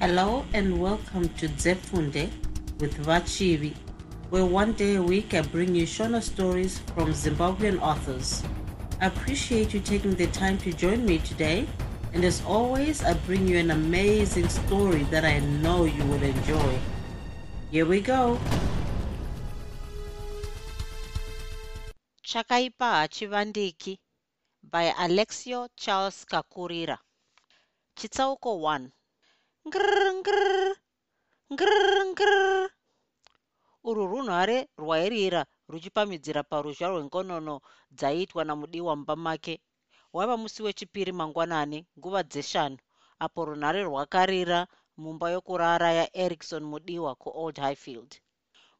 Hello and welcome to Zefunde with Vachivi, where one day a week I bring you Shona stories from Zimbabwean authors. I appreciate you taking the time to join me today, and as always, I bring you an amazing story that I know you will enjoy. Here we go. chakaipa hachivandiki by alexio charles kakurira chitsauko 1 ngirr ngirr ngirr urwu runhare rwairira ruchipamhidzira paruzha rwengonono dzaiitwa namudiwa mumba make. Waiva musi wechipiri mangwanani nguva dzeshanu apo runhare rwakarira mumba yokurara yaerikson mudiwa kuold highfield.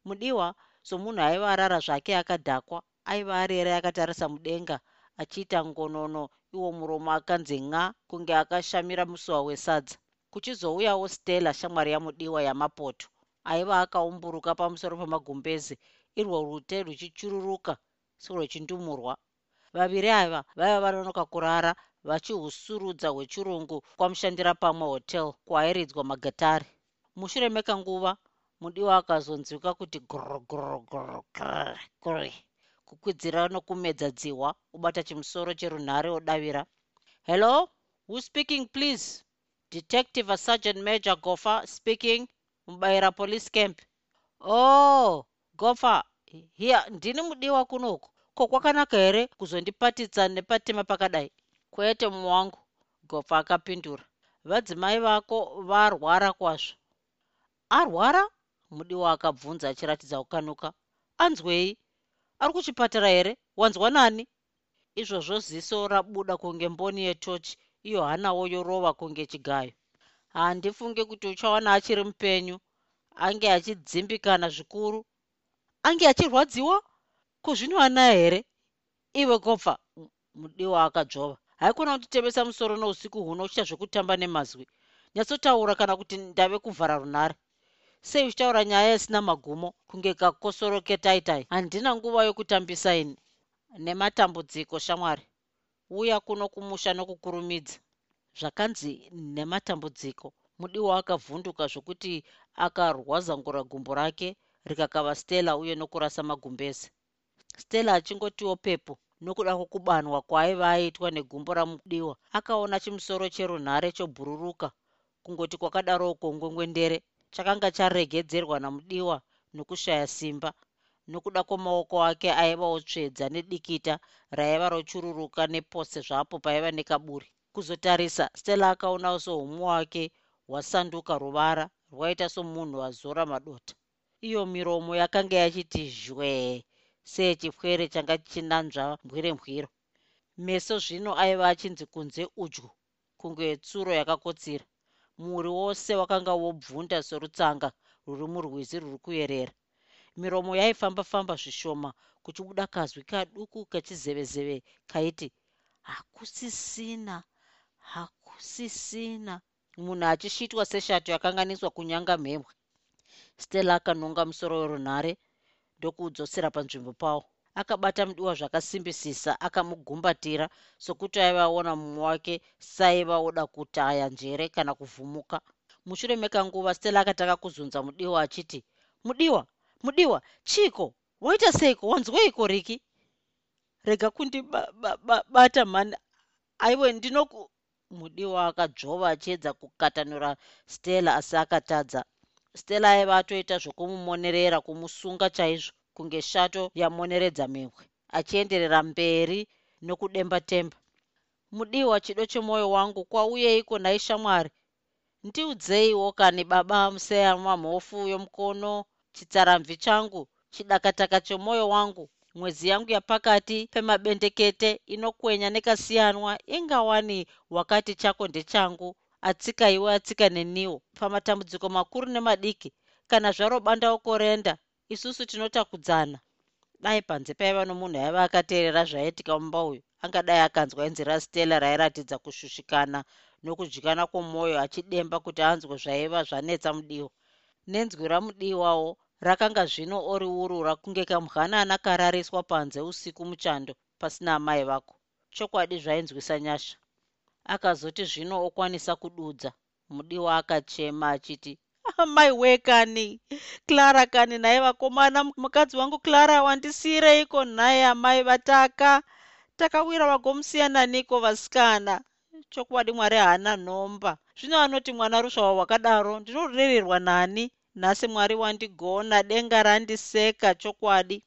Mudiwa somunhu aiva arara zvake akadhakwa aiva arere akatarisa mudenga achiita ngonono iwo muromo akanzi ng'a kunge akashamira musuwa wesadza kuchizouyawo stella shamwari yamudiwa yamapoto. Aiva akaumburuka pamusoro pemagumbeze irwo rute ruchichururuka serwechindumurwa vaviri ava vaiva vanonoka kurara vachihusurudza hwechirungu kwamushandira pamwe hotel kwaairidzwa magatari mushure mekanguva mudiwa akazonzwika kuti grgrgrgrgri kukwidzira nokumedza dzihwa ubata chimusoro cherunhare odavira. Hello who speaking please detective asergeant major gofa speaking mubayira police camp. Oh gofa hiya ndini mudiwa kunoku ko kwakanaka here kuzondipatidza nepatema pakadai? Kwete mumwe wangu. Gofa akapindura. Vadzimai vako varwara kwazvo. Arwara? Mudiwa akabvunza achiratidza kukanuka. Anzwei? Ari kuchipatara here? Wanzwa nani? Izvozvo ziso rabuda kunge mboni yetochi iyo hanawo yorova kunge chigayo. Handifunge kuti uchawana achiri mupenyu ange achidzimbikana zvikuru ange achirwadziwa? Kuzvinoana here? Iwe gopfa mudiwa akadzvova haikona kutitevesa musoro nousiku huno uchiita zvekutamba nemazwi. Nyatsotaura kana kuti ndave kuvhara runhare. Sei uchitaura nyaya isina magumo kunge kakosoro ketaitai handina nguva yokutambisa ini. Nematambudziko shamwari uya kuno kumusha nokukurumidza. Zvakanzi nematambudziko. Mudiwa akavhunduka zvokuti akarwazangura gumbo rake rikakava stella uye nokurasa magumbeze. Stella achingotiwo pepo nokuda kwokubanhwa kwaaiva aitwa negumbo ramudiwa. Akaona chimusoro cherunhare chobhururuka kungoti kwakadaro ukongwengwendere chakanga charegedzerwa namudiwa nokushaya simba nokuda kwamaoko ake aivawo tsvedza nedikita raiva rochururuka nepose zvapo paiva nekaburi. Kuzotarisa stella akaona soumwe wake hwasanduka ruvara rwaita somunhu azora madota. Iyo miromo yakanga yachiti zhwee seyechifwere changa chinanzva mbwirembwiro. Meso zvino aiva achinzi kunze udyu kunge tsuro yakakotsira. Muri wose wakanga wobvunda sorutsanga rwuri murwizi rwuri kuyerera miromo yaifamba-famba zvishoma kuchibuda kazwi kaduku kechizevezeve kaiti hakusisina hakusisina. Munhu achisvitwa seshato yakanganiswa kunyanga mhemwe. Stella akanonga musoro werunhare ndokuudzosera panzvimbo pawo. Akabata mudiwa zvakasimbisisa akamugumbatira sokuti aiva aona mumwe wake saiva oda kutaya njere kana kuvhumuka. Mushure mekanguva stella akataka kuzunza mudiwa achiti mudiwa mudiwa chiko? Waita seiko? Wanzweiko riki rega kundibata mhani aiwe ndinoku. Mudiwa akadzvova achiedza kukatanura stella asi akatadza. Stella aiva atoita zvokumumonerera kumusunga chaizvo kunge shato yamoneredza mimwe achienderera mberi nokudemba-temba. Mudiwa chido chemwoyo wangu kwauyeiko nhai shamwari ndiudzeiwo kani baba museya mamhofu yomukono chitsaramvi changu chidakataka chemwoyo wangu mwedzi yangu yapakati pemabendekete inokwenya nekasiyanwa ingawani wakati chako ndechangu atsika iwe atsika neniwo pamatambudziko makuru nemadiki kana zvaro bandauko renda isusu tinotakudzana. Dai panze paiva nomunhu aiva akateerera zvaiitika mumba uyu angadai akanzwa inzi rastella rairatidza kushushikana nokudyana kwomwoyo achidemba kuti anzwe zvaiva zvanetsa mudiwa nenzwi ramudiwawo rakanga zvino oriurura kunge kamwanana karariswa panze usiku muchando pasina amai vako. Chokwadi zvainzwisa nyasha. Akazoti zvino okwanisa kududza. Mudiwa akachema achiti amai wekani clara kani? Nhaye vakomana mukadzi wangu clara wandisiyireiko nhaye amai vataka takawira vagomusiyananiko vasikana? Chokwadi mwari haana nhomba. Zvino anoti mwana rusvava hwakadaro ndinorererwa nani nhasi mwari wandigona denga randiseka chokwadi.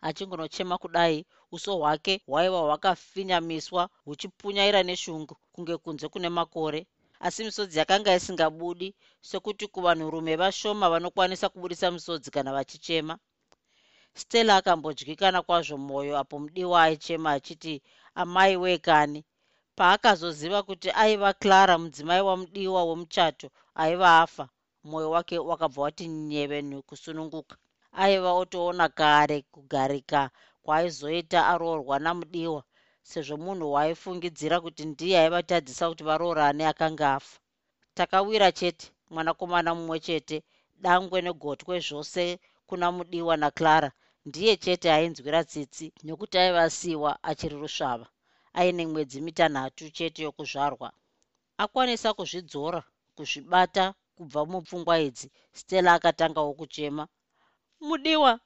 Achingonochema kudai uso hwake hwaiva hwakafinyamiswa huchipunyaira neshungu kunge kunze kune makore. Asi misodzi yakanga isingabudi sekuti kuvanhurume vashoma vanokwanisa kubudisa misodzi kana vachichema. Stella akambodyikana kwazvo mwoyo apo mudiwa aichema achiti amai wekani paakazoziva kuti aiva clara mudzimai wamudiwa wemuchato aiva afa mwoyo wake wakabva wati nyevenu kusununguka aiva otoona kare kugarika kwaaizoita aroorwa namudiwa sezvo munhu waaifungidzira kuti ndiye aivatadzisa kuti varoorane akanga afa. Takawira chete mwanakomana mumwe chete dangwe negotwe zvose kuna mudiwa naclara ndiye chete ainzwira tsitsi nekuti aivasiyiwa achiri rusvava. Aine mwedzi mitanhatu chete yokuzvarwa. Akwanisa kuzvidzora kuzvibata kubva mupfungwa idzi stella akatangawo kuchema. Mudiwa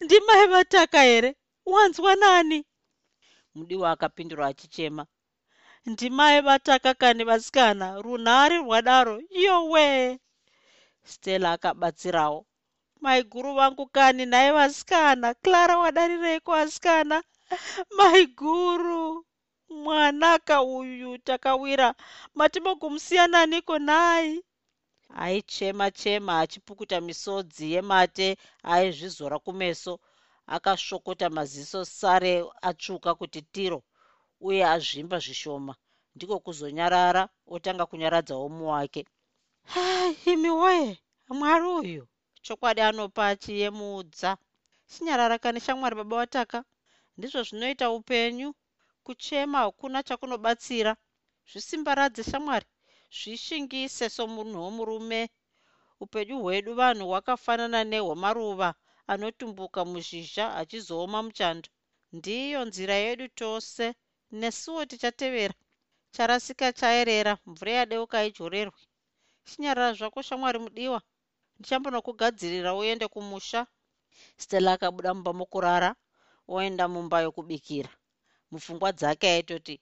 ndimai vataka here? Wanzwa nani? Mudiwa akapindura achichema. Ndimai vataka kani vasikana? Runhare rwadaro yowe stella akabatsirawo. Maiguru vangu kani nhaye vasikana? Clara wadarireiko vasikana? Maiguru mwanaka uyu takawira. Matimogomusiyananiko nhai aichema chema achipukuta misodzi yemate aizvizora kumeso. Akasvokota maziso sare atsvuka kuti tiro uye azvimba zvishoma. Ndiko kuzonyarara otanga kunyaradzawo muwake imi woye mwari uyu. Chokwadi anopa achiyemudza. Chinyarara kani shamwari baba wataka? Ndizvo zvinoita upenyu. Kuchema hakuna chakunobatsira. Zvisimbaradze shamwari zvishingise somunhu womurume. Upenyu hwedu vanhu hwakafanana nehwemaruva anotumbuka muzhizha achizooma muchando. Ndiyo nzira yedu tose. Nesuwo tichatevera. Charasika chaerera. Mvura yadeuka ijorerwe chinyarara zvako shamwari mudiwa. Ndichambonokugadzirira uende kumusha. Stella akabuda mumba mokurara oenda mumba yokubikira. Mupfungwa dzake aitoti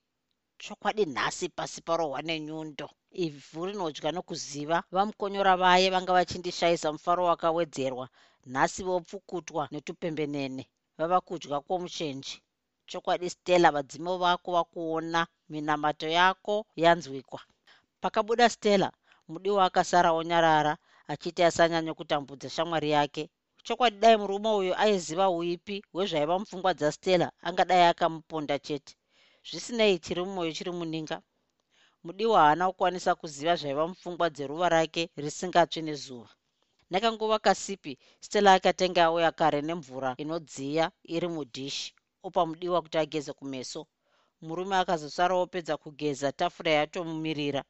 chokwadi nhasi pasi parohwa nenyundo ivhu rinodya nokuziva vamukonyora vaye vanga vachindishayisa mufaro wakawedzerwa. Nhasi vopfukutwa netupembenene vava kudya kwomuchenji. Chokwadi stella vadzimo vako vakuona minamato yako yanzwikwa. Pakabuda stella mudiwa akasara onyarara achiti asanyanya kutambudza shamwari yake. Chokwadi dai murume uyu aiziva uipi hwezvaiva mupfungwa dzastella angadai akamuponda chete zvisinei chiri mumwoyo chiri muninga. Mudiwa haana kukwanisa kuziva zvaiva mupfungwa dzeruva rake risingatsvi nezuva. Nekanguva kasipi stella akatenga auya kare nemvura inodziya iri mudhishi opa mudiwa kuti ageze kumeso. Murume akazosara opedza kugeza tafura yatomumirira.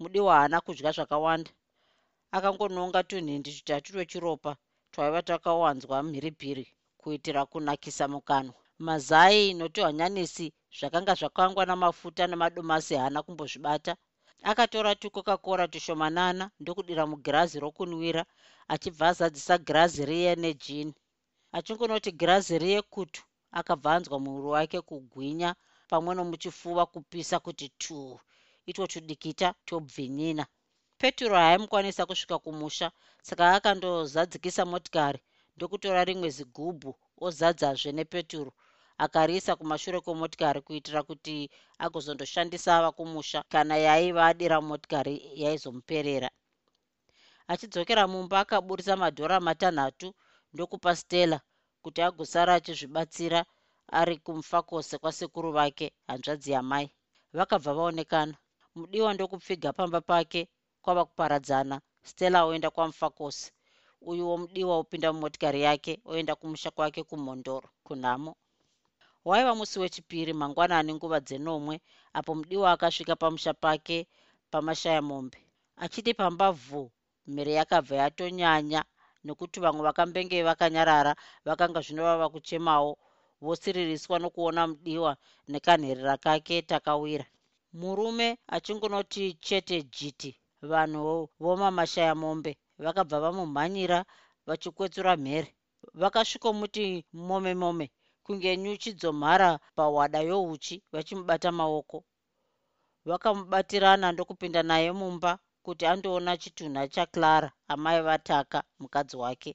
Mudiwa haana kudya zvakawanda. Akangononga tunhindi tutatu twechiropa twaiva takawanzwa mhiripiri kuitira kunakisa mukanwa mazai notuhanyanisi zvakanga zvakangwa namafuta nemadomasi haana kumbozvibata. Akatora tukokakora tushomanana ndokudira mugirazi rokunwira achibva azadzisa girazi riye nejini. Achingonoti girazi riye kutu akabva anzwa muviri wake kugwinya pamwe nomuchifuva kupisa kuti tu. Itwo tudikita tobvinyina. Peturo haaimukwanisa kusvika kumusha saka akandozadzikisa motikari ndokutora rimwe zigubhu ozadzazve nepeturo akariisa kumashure kwemotikari kuitira kuti agozondoshandisa ava kumusha kana yaiva adira motikari yaizomuperera. Achidzokera mumba akaburisa madhora matanhatu ndokupa stella kuti agosara achizvibatsira ari kumufakose kwasekuru vake hanzvadzi yamai. Vakabva vaonekana. Mudiwa ndokupfiga pamba pake kwava kuparadzana. Stella oenda kwamufakose uyuwo mudiwa opinda mumotikari yake oenda kumusha kwake kumhondoro kunhamo waiva musi wechipiri mangwanani nguva dzenomwe apo mudiwa akasvika pamusha pake pamashaya mombe. Achiti pamba vhu mhere yakabva yatonyanya nekuti vamwe vakambenge vakanyarara vakanga zvinovava kuchemawo vosiririswa nokuona mudiwa nekanherera kake takawira. Murume achingonoti chete jiti vanhu vomamashaya mombe vakabva vamumhanyira vachikwetsura mhere. Vakasvikomuti mome mome kunge nyuchi dzomhara pahwada youchi vachimubata maoko. Vakamubatirana ndokupinda naye mumba kuti andoona chitunha chaclara amai vataka mukadzi wake.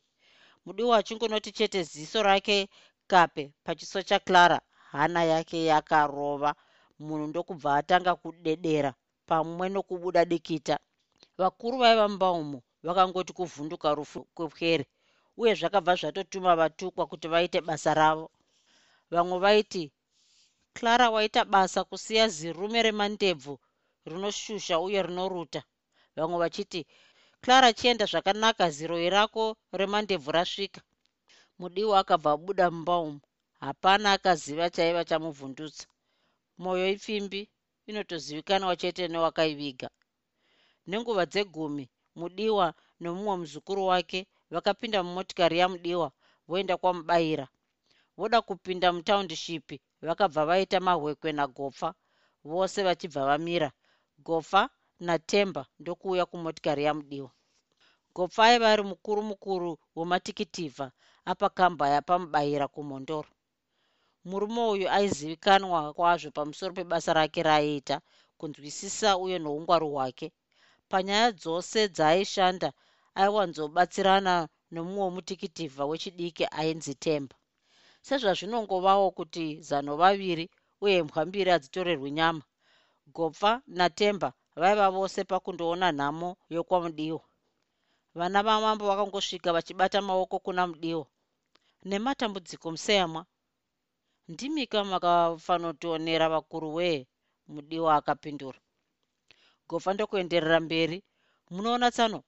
Mudiwa achingonoti chete ziso rake kape pachiso chaclara hana yake yakarova. Munhu ndokubva atanga kudedera pamwe nokubuda dikita. Vakuru vaiva mumba umo vakangoti kuvhunduka rufu kwepwere uye zvakabva zvatotuma vatukwa kuti vaite basa ravo vamwe vaiti clara waita basa kusiya zirume remandebvu rinoshusha uye rinoruta. Vamwe vachiti clara chienda zvakanaka ziroi rako remandebvu rasvika. Mudiwa akabva abuda mumba umo hapana akaziva chaiva chamuvhundutsa. Mwoyo ipfimbi inotozivikanwa chete newakaiviga. Nenguva dzegumi mudiwa nomumwe muzukuru wake vakapinda mumotikari yamudiwa voenda kwamubayira voda kupinda mutaundishipi vakabva vaita mahwekwe nagopfa vose vachibva vamira. Gopfa natemba ndokuuya kumotikari yamudiwa. Gopfa aiva ari mukuru mukuru wematikitivha apakamba yapamubayira kumhondoro. Murume uyu aizivikanwa kwazvo pamusoro pebasa rake raaiita kunzwisisa uye noungwaru hwake. Panyaya dzose dzaaishanda aiwanzobatsirana nomumwe wemutikitivha wechidiki ainzi temba sezvazvinongovawo kuti zano vaviri uye mbwa mbiri hadzitorerwi nyama gopfa natemba vaiva vose pakundoona nhamo yokwamudiwa vana vamambo vakangosvika vachibata maoko kuna mudiwa nematambudziko museyamwa ndimika makafanotionera vakuru wee mudiwa akapindura. Gofa ndokuenderera mberi. Munoona tsano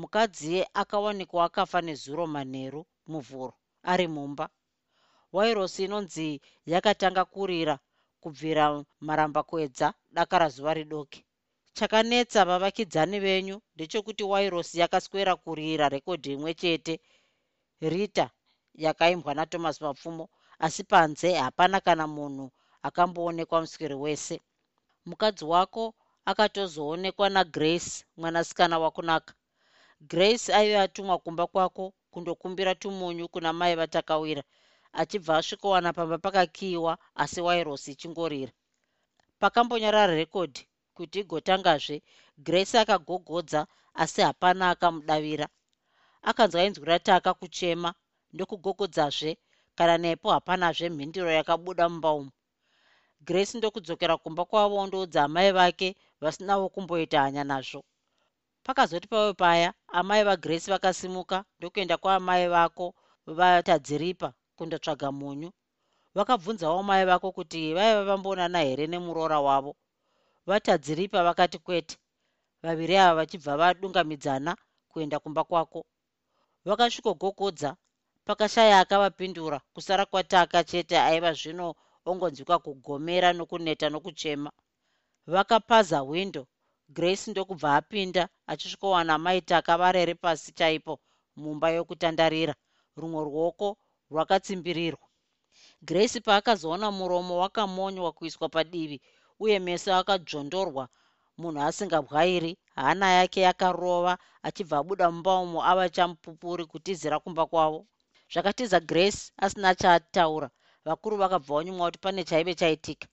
mukadzi akawanikwa akafa nezuro manheru muvhuro ari mumba wairosi inonzi yakatanga kurira kubvira marambakwedza dakara zuva ridoke. Chakanetsa vavakidzani venyu ndechekuti wairosi yakaswera kurira rekodhi imwe chete. Rita yakaimbwa nathomas mapfumo asi panze hapana kana munhu akamboonekwa musweri wese. Mukadzi wako akatozoonekwa nagrace mwanasikana wakunaka. Grace aive atumwa kumba kwako kundokumbira tumunyu kuna mai vatakawira achibva asvikowana pamba pakakiyiwa asi wairosi ichingorira. Pakambonyarara rekodhi kuti igotangazve grace akagogodza asi hapana akamudavira. Akanzwa inzwi rataka kuchema ndokugogodzazve kana nepo hapanazve mhinduro yakabuda mumba umu. Grace ndokudzokera kumba kwavo ndoudza amai vake vasinawo kumboita hanya nazvo. Pakazoti pave paya amai vagrace vakasimuka ndokuenda kwaamai vako vatadziripa kundotsvaga munyu. Vakabvunzawo mai vako kuti vaiva vamboonana here nemuroora wavo. Vatadziripa vakati kwete. Vaviri ava vachibva vadungamidzana kuenda kumba kwako. Vakasvikogogodza pakashaya akavapindura kusara kwataka chete aiva zvino ongonzwika kugomera nokuneta nokuchema. Vakapaza hwindo grace ndokubva apinda achisvikowana maitaka varere pasi chaipo mumba yokutandarira. Rumwe ruoko rwakatsimbirirwa. Grace paakazoona muromo wakamonywa kuiswa padivi uye meso akadzvondorwa. Munhu asingabwairi hana yake yakarova achibva abuda mumba umo ava chamupupuri kutizira kumba kwavo. Zvakatiza grace asina chaataura. Vakuru vakabva vanyumwa kuti pane chaive chaitika.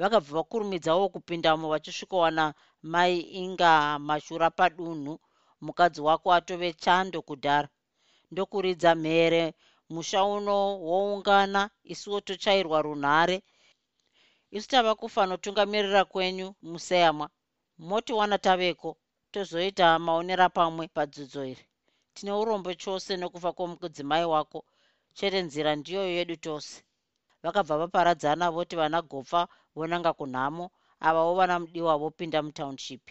Vakabva vakurumidzawo kupindamo vachisvikowana mai inga mashura padunhu. Mukadzi wako atove chando kudhara. Ndokuridza mhere musha uno woungana isuwo tochairwa runhare. Isu tava kufa notungamirira kwenyu museyamwa. Motiwana taveko tozoita maonera pamwe padzidzo iri. Tine urombo chose nokufa kwomudzimai wako. Chete nzira ndiyo yedu tose. Vakabva vaparadzana voti vana gopfa vonanga kunhamo. Avawo vana mudiwa vopinda mutownship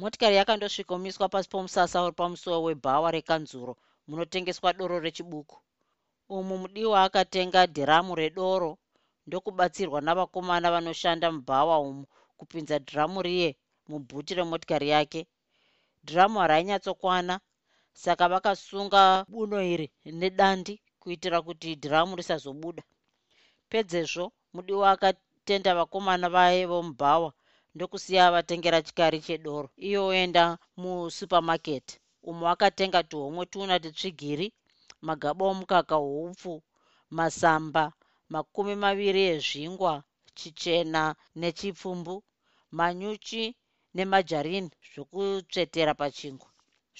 motikari yakandosvikomiswa pasi pomusasa uri pamusuwo webhawa rekanzuro munotengeswa doro rechibuku umu mudiwa akatenga dhiramu redoro. Ndokubatsirwa navakomana vanoshanda mubhawa umu kupinza dhiramu riye mubhuti remotikari yake. Dhiramu harainyatsokwana saka vakasunga buno iri nedandi kuitira kuti dhiramu risazobuda. Pedzezvo mudiwa akatenda vakomana vaye vomubhawa ndokusiya vatengera chikari chedoro. Iyo oenda musupamaketi umo akatenga tuhomwe tuna tutsvigiri magaba omukaka hwoupfu masamba makumi maviri ezvingwa chichena nechipfumbu manyuchi nemajarini zvokutsvetera pachingwa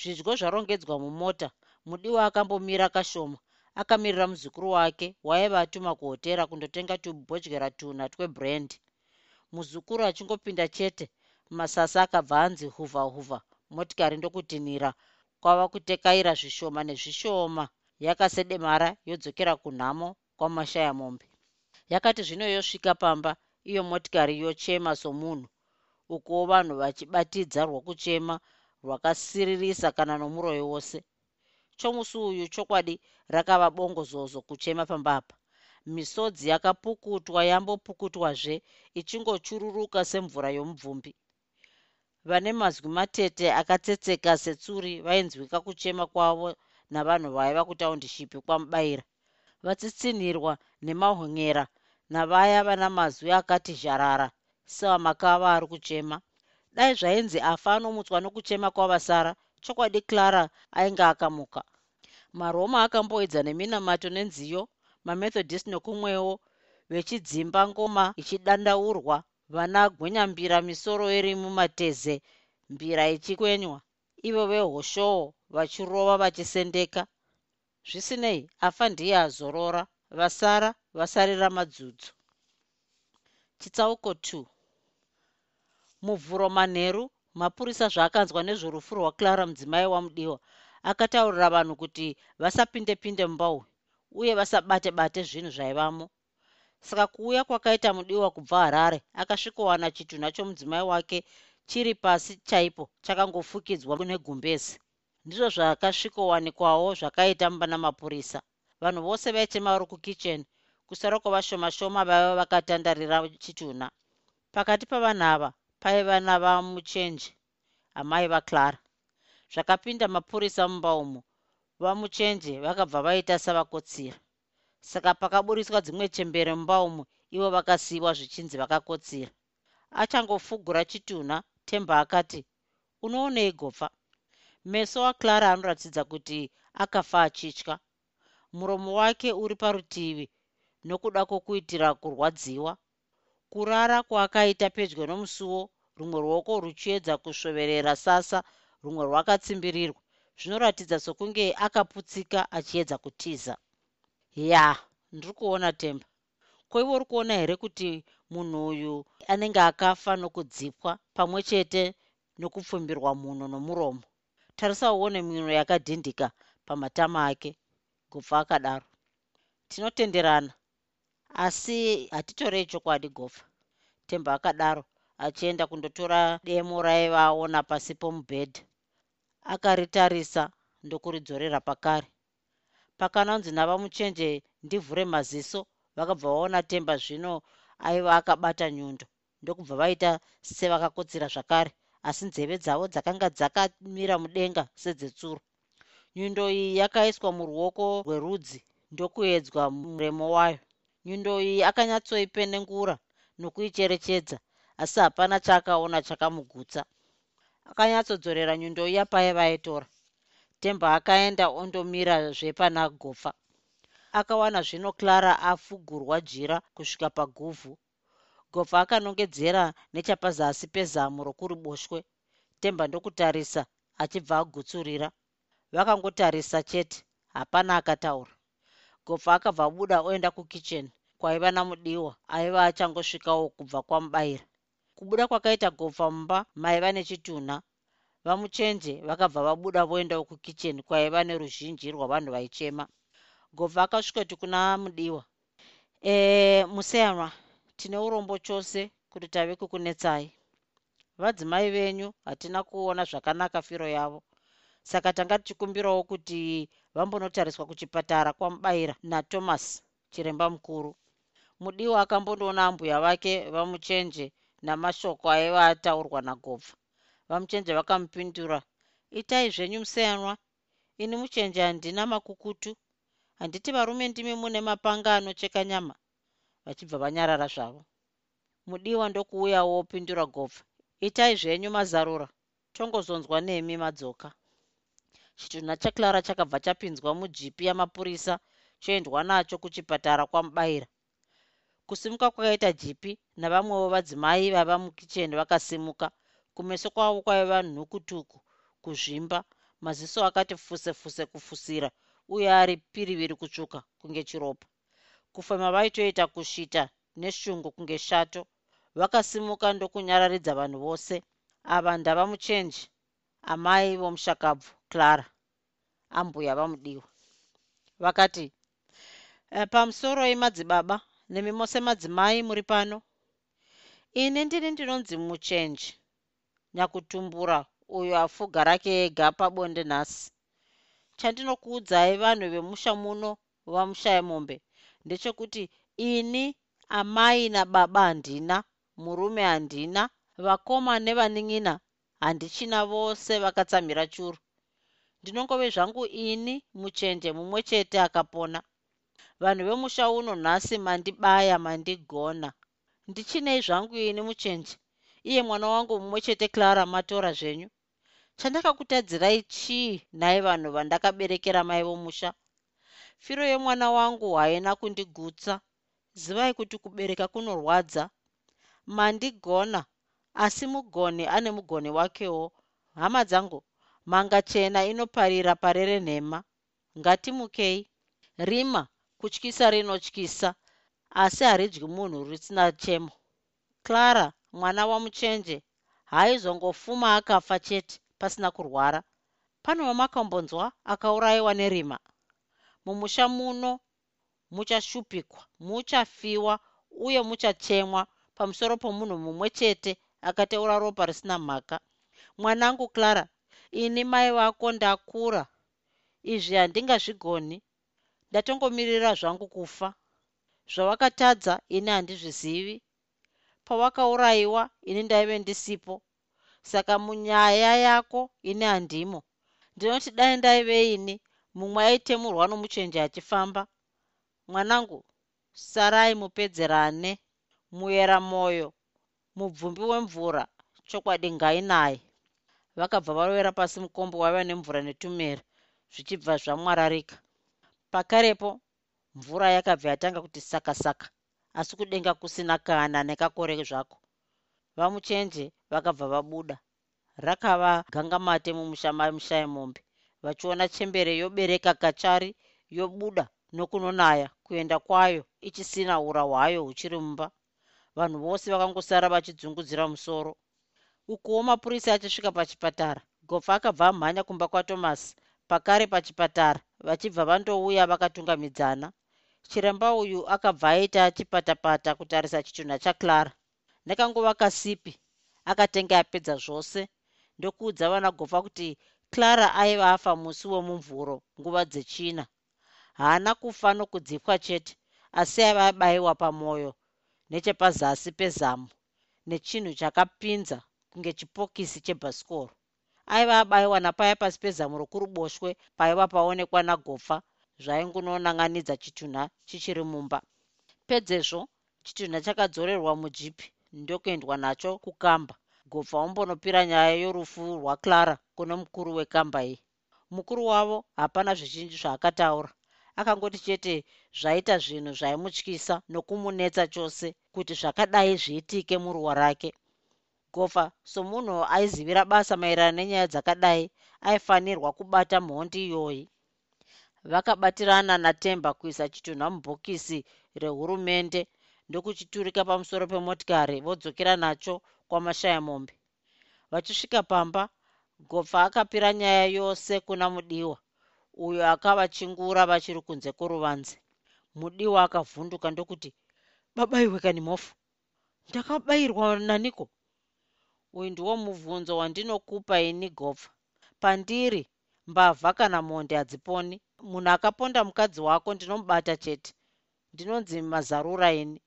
zvidyo zvarongedzwa mumota mudiwa akambomira kashoma akamirira muzukuru wake waiva atuma kuhotera kundotenga tubhodyera tuna twebrendi muzukuru achingopinda chete masasa akabva anzi huvha huvha motikari ndokutinhira kwava kutekaira zvishoma nezvishoma yakasedemara yodzokera kunhamo kwamashaya mombe. Yakati zvino yosvika pamba iyo motikari yochema somunhu ukuwo vanhu vachibatidza rwokuchema rwakasiririsa kana nomuroyo wose. Chomusi uyu chokwadi rakava bongozozo kuchema pambapa misodzi yakapukutwa yambopukutwazve ichingochururuka semvura yomubvumbi vane mazwi matete akatsetseka setsuri vainzwika kuchema kwavo navanhu vaiva kutaundishipi kwamubayira vatsitsinhirwa nemahonyera navaya vana mazwi akati zharara. Sevamakava ari kuchema dai zvainzi afa anomutswa nokuchema kwavasara chokwadi clara ainge akamuka. Maroma akamboedza neminamato nenziyo mamethodist nokumwewo vechidzimba ngoma ichidandaurwa vana gwenyambira misoro iri mumateze mbira ichikwenywa ivo vehoshowo vachirova vachisendeka. Zvisinei afa ndiye azorora vasara vasarira madzudzu. Chitsauko 2 muvhuro manheru mapurisa zvaakanzwa nezvorufu rwaclara mudzimai wamudiwa akataurira vanhu kuti vasapinde pinde mumba uyu uye vasabate bate zvinhu zvaivamo. Saka kuuya kwakaita mudiwa kubva harare akasvikowana chitunha chomudzimai wake chiri pasi chaipo chakangofukidzwa negumbezi ndizvo zvakasvikowanikwawo zvakaita mumba namapurisa vanhu vose vaichema vari kukicheni kusara kwavashoma shoma vaiva vakatandarira chitunha. Pakati pavanhu ava paiva navamuchenji amai vaclara. Zvakapinda mapurisa mumba umo vamuchenje vakabva vaita savakotsira. Saka pakaburiswa dzimwe chembere mumba umo ivo vakasiyiwa zvichinzi vakakotsira. Achangofugura chitunha temba akati unoonei gopfa meso waclara anoratidza kuti akafa achitya. Muromo wake uri parutivi nokuda kwokuitira kurwadziwa. Kurara kwaakaita pedyo nomusuwo rumwe ruoko ruchiedza kusvoverera sasa rumwe rwakatsimbirirwa zvinoratidza sokunge akaputsika achiedza kutiza. Ya ndiri kuona temba. Koivo uri kuona here kuti munhu uyu anenge akafa nokudzipwa pamwe chete nokupfumbirwa munhu nomuromo. Tarisa uone mino yakadhindika pamatama ake gopfa akadaro. Tinotenderana asi hatitorei chokwadi gopfa temba akadaro achienda kundotora demo raiva aona pasi pomubhedha akaritarisa ndokuridzorera pakare. Pakananzi navamuchenje ndivhure maziso vakabva vaona temba zvino aiva akabata nyundo. Ndokubva vaita sevakakotsira zvakare asi nzeve dzavo dzakanga dzakamira mudenga sedzetsuro. Nyundo iyi yakaiswa muruoko rwerudzi ndokuedzwa muremo wayo. Nyundo iyi akanyatsoipenengura nokuicherechedza asi hapana chaakaona chakamugutsa. Akanyatsodzorera nyundo iya paiva aitora temba akaenda ondomira zvepana gofa akawana zvino clara afugurwa jira kusvika paguvhu. Gofa akanongedzera nechapazasi pezamu rokuruboshwe temba ndokutarisa achibva agutsurira. Vakangotarisa chete hapana akataura. Gofa akabva abuda oenda kukicheni kwaiva namudiwa aiva achangosvikawo kubva kwamubayira kubuda kwakaita gopfa mumba maiva nechitunha. Vamuchenje vakabva vabuda voendawo kukicheni kwaiva neruzhinji rwavanhu vaichema gopfa akasvikati kuna mudiwa e museyanwa tine urombo chose kuti tave kukunetsai. Vadzimai venyu hatina kuona zvakanaka firo yavo. Saka tanga tichikumbirawo kuti vambonotariswa kuchipatara kwamubayira nathomas chiremba mukuru. Mudiwa akambondoona ambuya vake vamuchenje namashoko aiva ataurwa nagobva vamuchenje vakamupindura itai zvenyu museyanwa. Ini muchenje handina makukutu handiti varume ndimi mune mapanga anocheka nyama vachibva vanyarara zvavo. Mudiwa ndokuuyawo opindura gobva. Itai zvenyu mazarura tongozonzwa nemi madzoka. Chitunha chaclara chakabva chapinzwa mujipi yamapurisa choendwa nacho kuchipatara kwamubayira. Kusimuka kwakaita jipi navamwewo vadzimai vaiva mukicheni vakasimuka. Kumeso kwavo kwaiva nhukutuku kuzvimba maziso akati fuse fuse kufusira uye ari piriviri kutsvuka kunge chiropa. Kufema vaitoita kushita neshungu kunge shato vakasimuka ndokunyararidza vanhu vose ava ndava muchenji amai vomushakabvu clara ambuya vamudiwa. Vakati e, pamusoro imadzibaba nemi mose madzimai muri pano ini ndini ndinonzi muchenji nyakutumbura uyo afuga rake ega pabonde nhasi chandinokuudzai vanhu vemusha muno vamushaya mombe ndechekuti ini amai nababa handina murume handina vakoma nevanin'ina handichina vose vakatsamhira churu. Ndinongove zvangu ini muchenje mumwe chete akapona. Vanhu vemusha uno nhasi mandibaya mandigona. Ndichinei zvangu ini muchenje? Iye mwana wangu mumwe chete clara matora zvenyu chandakakutadzirai chii nhai vanhu vandakaberekera mai vomusha? Firo yemwana wangu haina kundigutsa. Zivai kuti kubereka kunorwadza. Mandigona asi mugoni ane mugoni wakewo. Hama dzangu manga chena inoparira parere nhema ngatimukei. Rima kutyisa rinotyisa asi haridyi munhu risina chemo. Clara mwana wamuchenje haizongofuma akafa chete pasina kurwara. Pano wamakambonzwa akaurayiwa nerima. Mumusha muno muchashupikwa muchafiwa uye muchachemwa pamusoro pomunhu mumwe chete akateura ropa risina mhaka. Mwanangu clara ini mai vako ndakura. Izvi handingazvigoni. Ndatongomirira zvangu kufa. Zvawakatadza ini handizvizivi. Pawakaurayiwa ini ndaive ndisipo saka munyaya yako ini handimo ndinoti dai ndaive ini mumwe aitemurwa nomuchenje achifamba. Mwanangu sarai mupedzerane. Muyera mwoyo mubvumbi wemvura chokwadi ngainaye. Vakabva vawera pasi mukombo waiva nemvura netumera zvichibva zvamwararika. Pakarepo mvura yakabva yatanga kuti saka saka asi kudenga kusina kana nekakore zvako vamuchenje vakabva vabuda. Rakava gangamate mumusha mamushaye mombe vachiona chembere yobereka kachari yobuda nokunonaya kuenda kwayo ichisina ura hwayo huchiri mumba. Vanhu vose vakangosara vachidzungudzira musoro. Ukuwo mapurisa achisvika pachipatara. Gopfa akabva amhanya kumba kwatomasi pakare pachipatara vachibva vandouya vakatungamidzana chiremba uyu akabva aita achipatapata kutarisa chitunha chaclara nekangova kasipi akatenga apedza zvose ndokuudza vana gopfa kuti clara aiva afa musi wemumvuro nguva dzechina. Haana kufa nokudzipwa chete asi aiva abayiwa pamwoyo nechepazasi pezamu nechinhu chakapinza kunge chipokisi chebhasikoro. Aiva abayiwa napaya pasi pezamu rokuruboshwe paiva paonekwa nagopfa zvaingunonan'anidza chitunha chichiri mumba. Pedzezvo chitunha chakadzorerwa mujipi ndokuendwa nacho kukamba. Gopfa ombonopira nyaya yorufu rwaclara kuno mukuru wekamba iyi. Mukuru wavo hapana zvizhinji zvaakataura. Akangoti chete zvaita zvinhu zvaimutyisa nokumunetsa chose kuti zvakadai zviitike muruwa rake. Gofa somunhu aizivira basa maererano nenyaya dzakadai aifanirwa kubata mhondi iyoyi. Vakabatirana natemba kuisa chitunha mubhokisi rehurumende ndokuchiturika pamusoro pemotikari vodzokera nacho kwamashaya mombe vachisvika pamba gopfa akapira nyaya yose kuna mudiwa uyo akavachingura vachiri kunze kworuvanze. Mudiwa akavhunduka ndokuti babaiwe kanimofu ndakabayirwa naniko? Uyu ndiwo mubvunzo wandinokupa ini gopfa. Pandiri mbavha kana monde hadziponi. Munhu akaponda mukadzi wako ndinomubata chete. Ndinonzi mazarura ini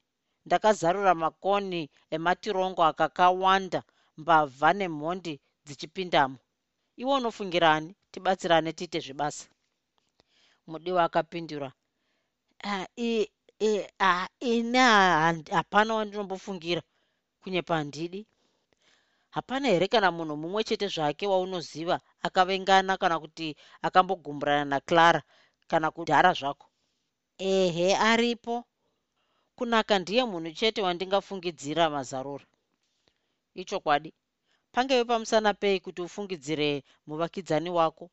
ndakazarura makoni ematirongo akakawanda mbavha nemhondi dzichipindamo. Iwe unofungirani tibatsirane tiite zvibasa mudiwa akapindura. Ini hapana wandinombofungirwa kunyepa handidi hapana here kana munhu mumwe chete zvake waunoziva akavengana kana kuti akambogumburana naclara kana kudhara zvako. Ehe aripo kunaka ndiye munhu chete wandingafungidzira mazarura ichokwadi pangeve pamusana pei kuti ufungidzire muvakidzani wako?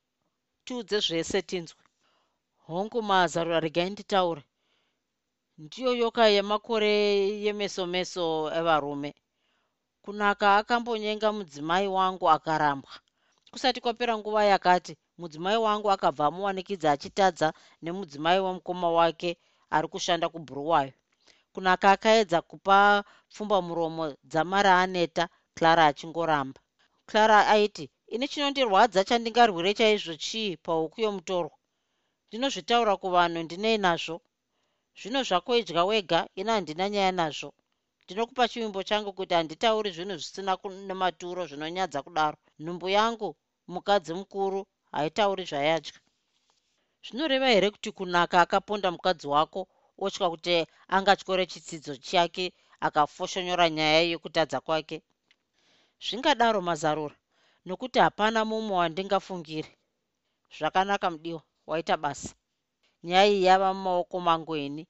Tiudze zvese tinzwe. Hongu mazarura regai nditaure. Ndiyo yoka yemakore yemeso-meso evarume. Kunaka akambonyenga mudzimai wangu akarambwa. Kusati kwapera nguva yakati mudzimai wangu akabva amuwanikidza achitadza nemudzimai wemukoma wake ari kushanda kubhuruwayo kunaka akaedza kupa pfumba muromo dzamara aneta clara achingoramba. Clara aiti ini chinondirwadza chandingarwire chaizvo chii pauku yomutorwa? Ndinozvitaura kuvanhu ndinei nazvo. Zvino zvako idya wega ina handina nyaya nazvo. Ndinokupa chivimbo changu kuti handitauri zvinhu zvisina nematuro zvinonyadza kudaro. Nhumbu yangu mukadzi mukuru haitauri zvayadya. Zvinoreva here kuti kunaka akaponda mukadzi wako otya kuti angatyore chitsidzo chake akafoshonyora nyaya yekutadza kwake. Zvingadaro mazarura nokuti hapana mumwe wandingafungiri. Zvakanaka mudiwa waita basa. Nyaya iyi yava mumaoko mangu ini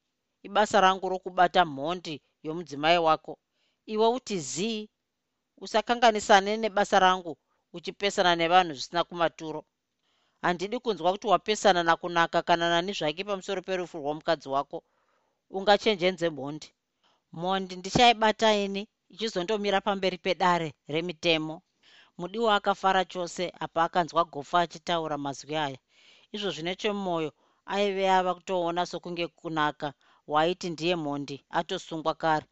ibasa rangu rokubata mhondi yomudzimai wako. Iwe uti zii usakanganisane nebasa rangu uchipesana nevanhu zvisina kumaturo. Handidi kunzwa kuti wapesana nakunaka kana nani zvake pamusoro perufu rwomukadzi wako ungachenjenze mhondi. Mhondi ndichaibata ini ichizondomira pamberi pedare remitemo. Mudiwa akafara chose apa akanzwa gofa achitaura mazwi aya. Izvozvi nechemumwoyo aive ava kutoona sokunge kunaka waiti ndiye mhondi atosungwa kare.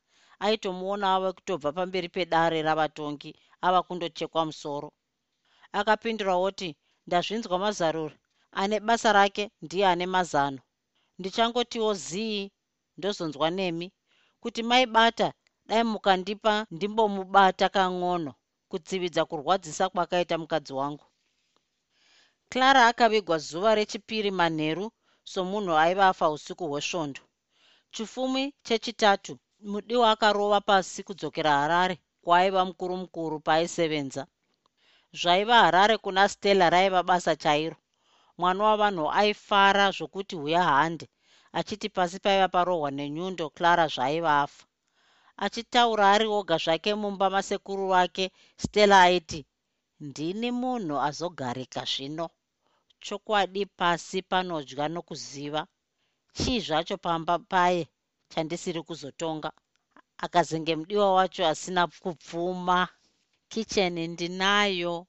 Aitomuona ava kutobva pamberi pedare ravatongi ava kundochekwa musoro. Akapindura oti ndazvinzwa mazarura ane basa rake ndiye ane mazano. Ndichangotiwo zii ndozonzwa nemi kuti maibata dai mukandipa ndimbomubata kang'ono kutsividza kurwadzisa kwakaita mukadzi wangu. Clara akavigwa zuva rechipiri manheru somunhu aiva afa usiku hwesvondo. Chifumi chechitatu mudiwa akarova pasi kudzokera harare kwaaiva mukuru mukuru paaisevenza. Zvaiva harare kuna stella raiva basa chairo. Mwana wavanhu aifara zvokuti huya hande achiti pasi paiva parohwa nenyundo clara zvaaiva afa. Achitaura ari oga zvake mumba masekuru vake stella aiti ndini munhu azogarika zvino. Chokwadi pasi panodya nokuziva. Chii zvacho pamba paye chandisiri kuzotonga? Akazenge mudiwa wacho asina kupfuma. Kicheni ndinayo.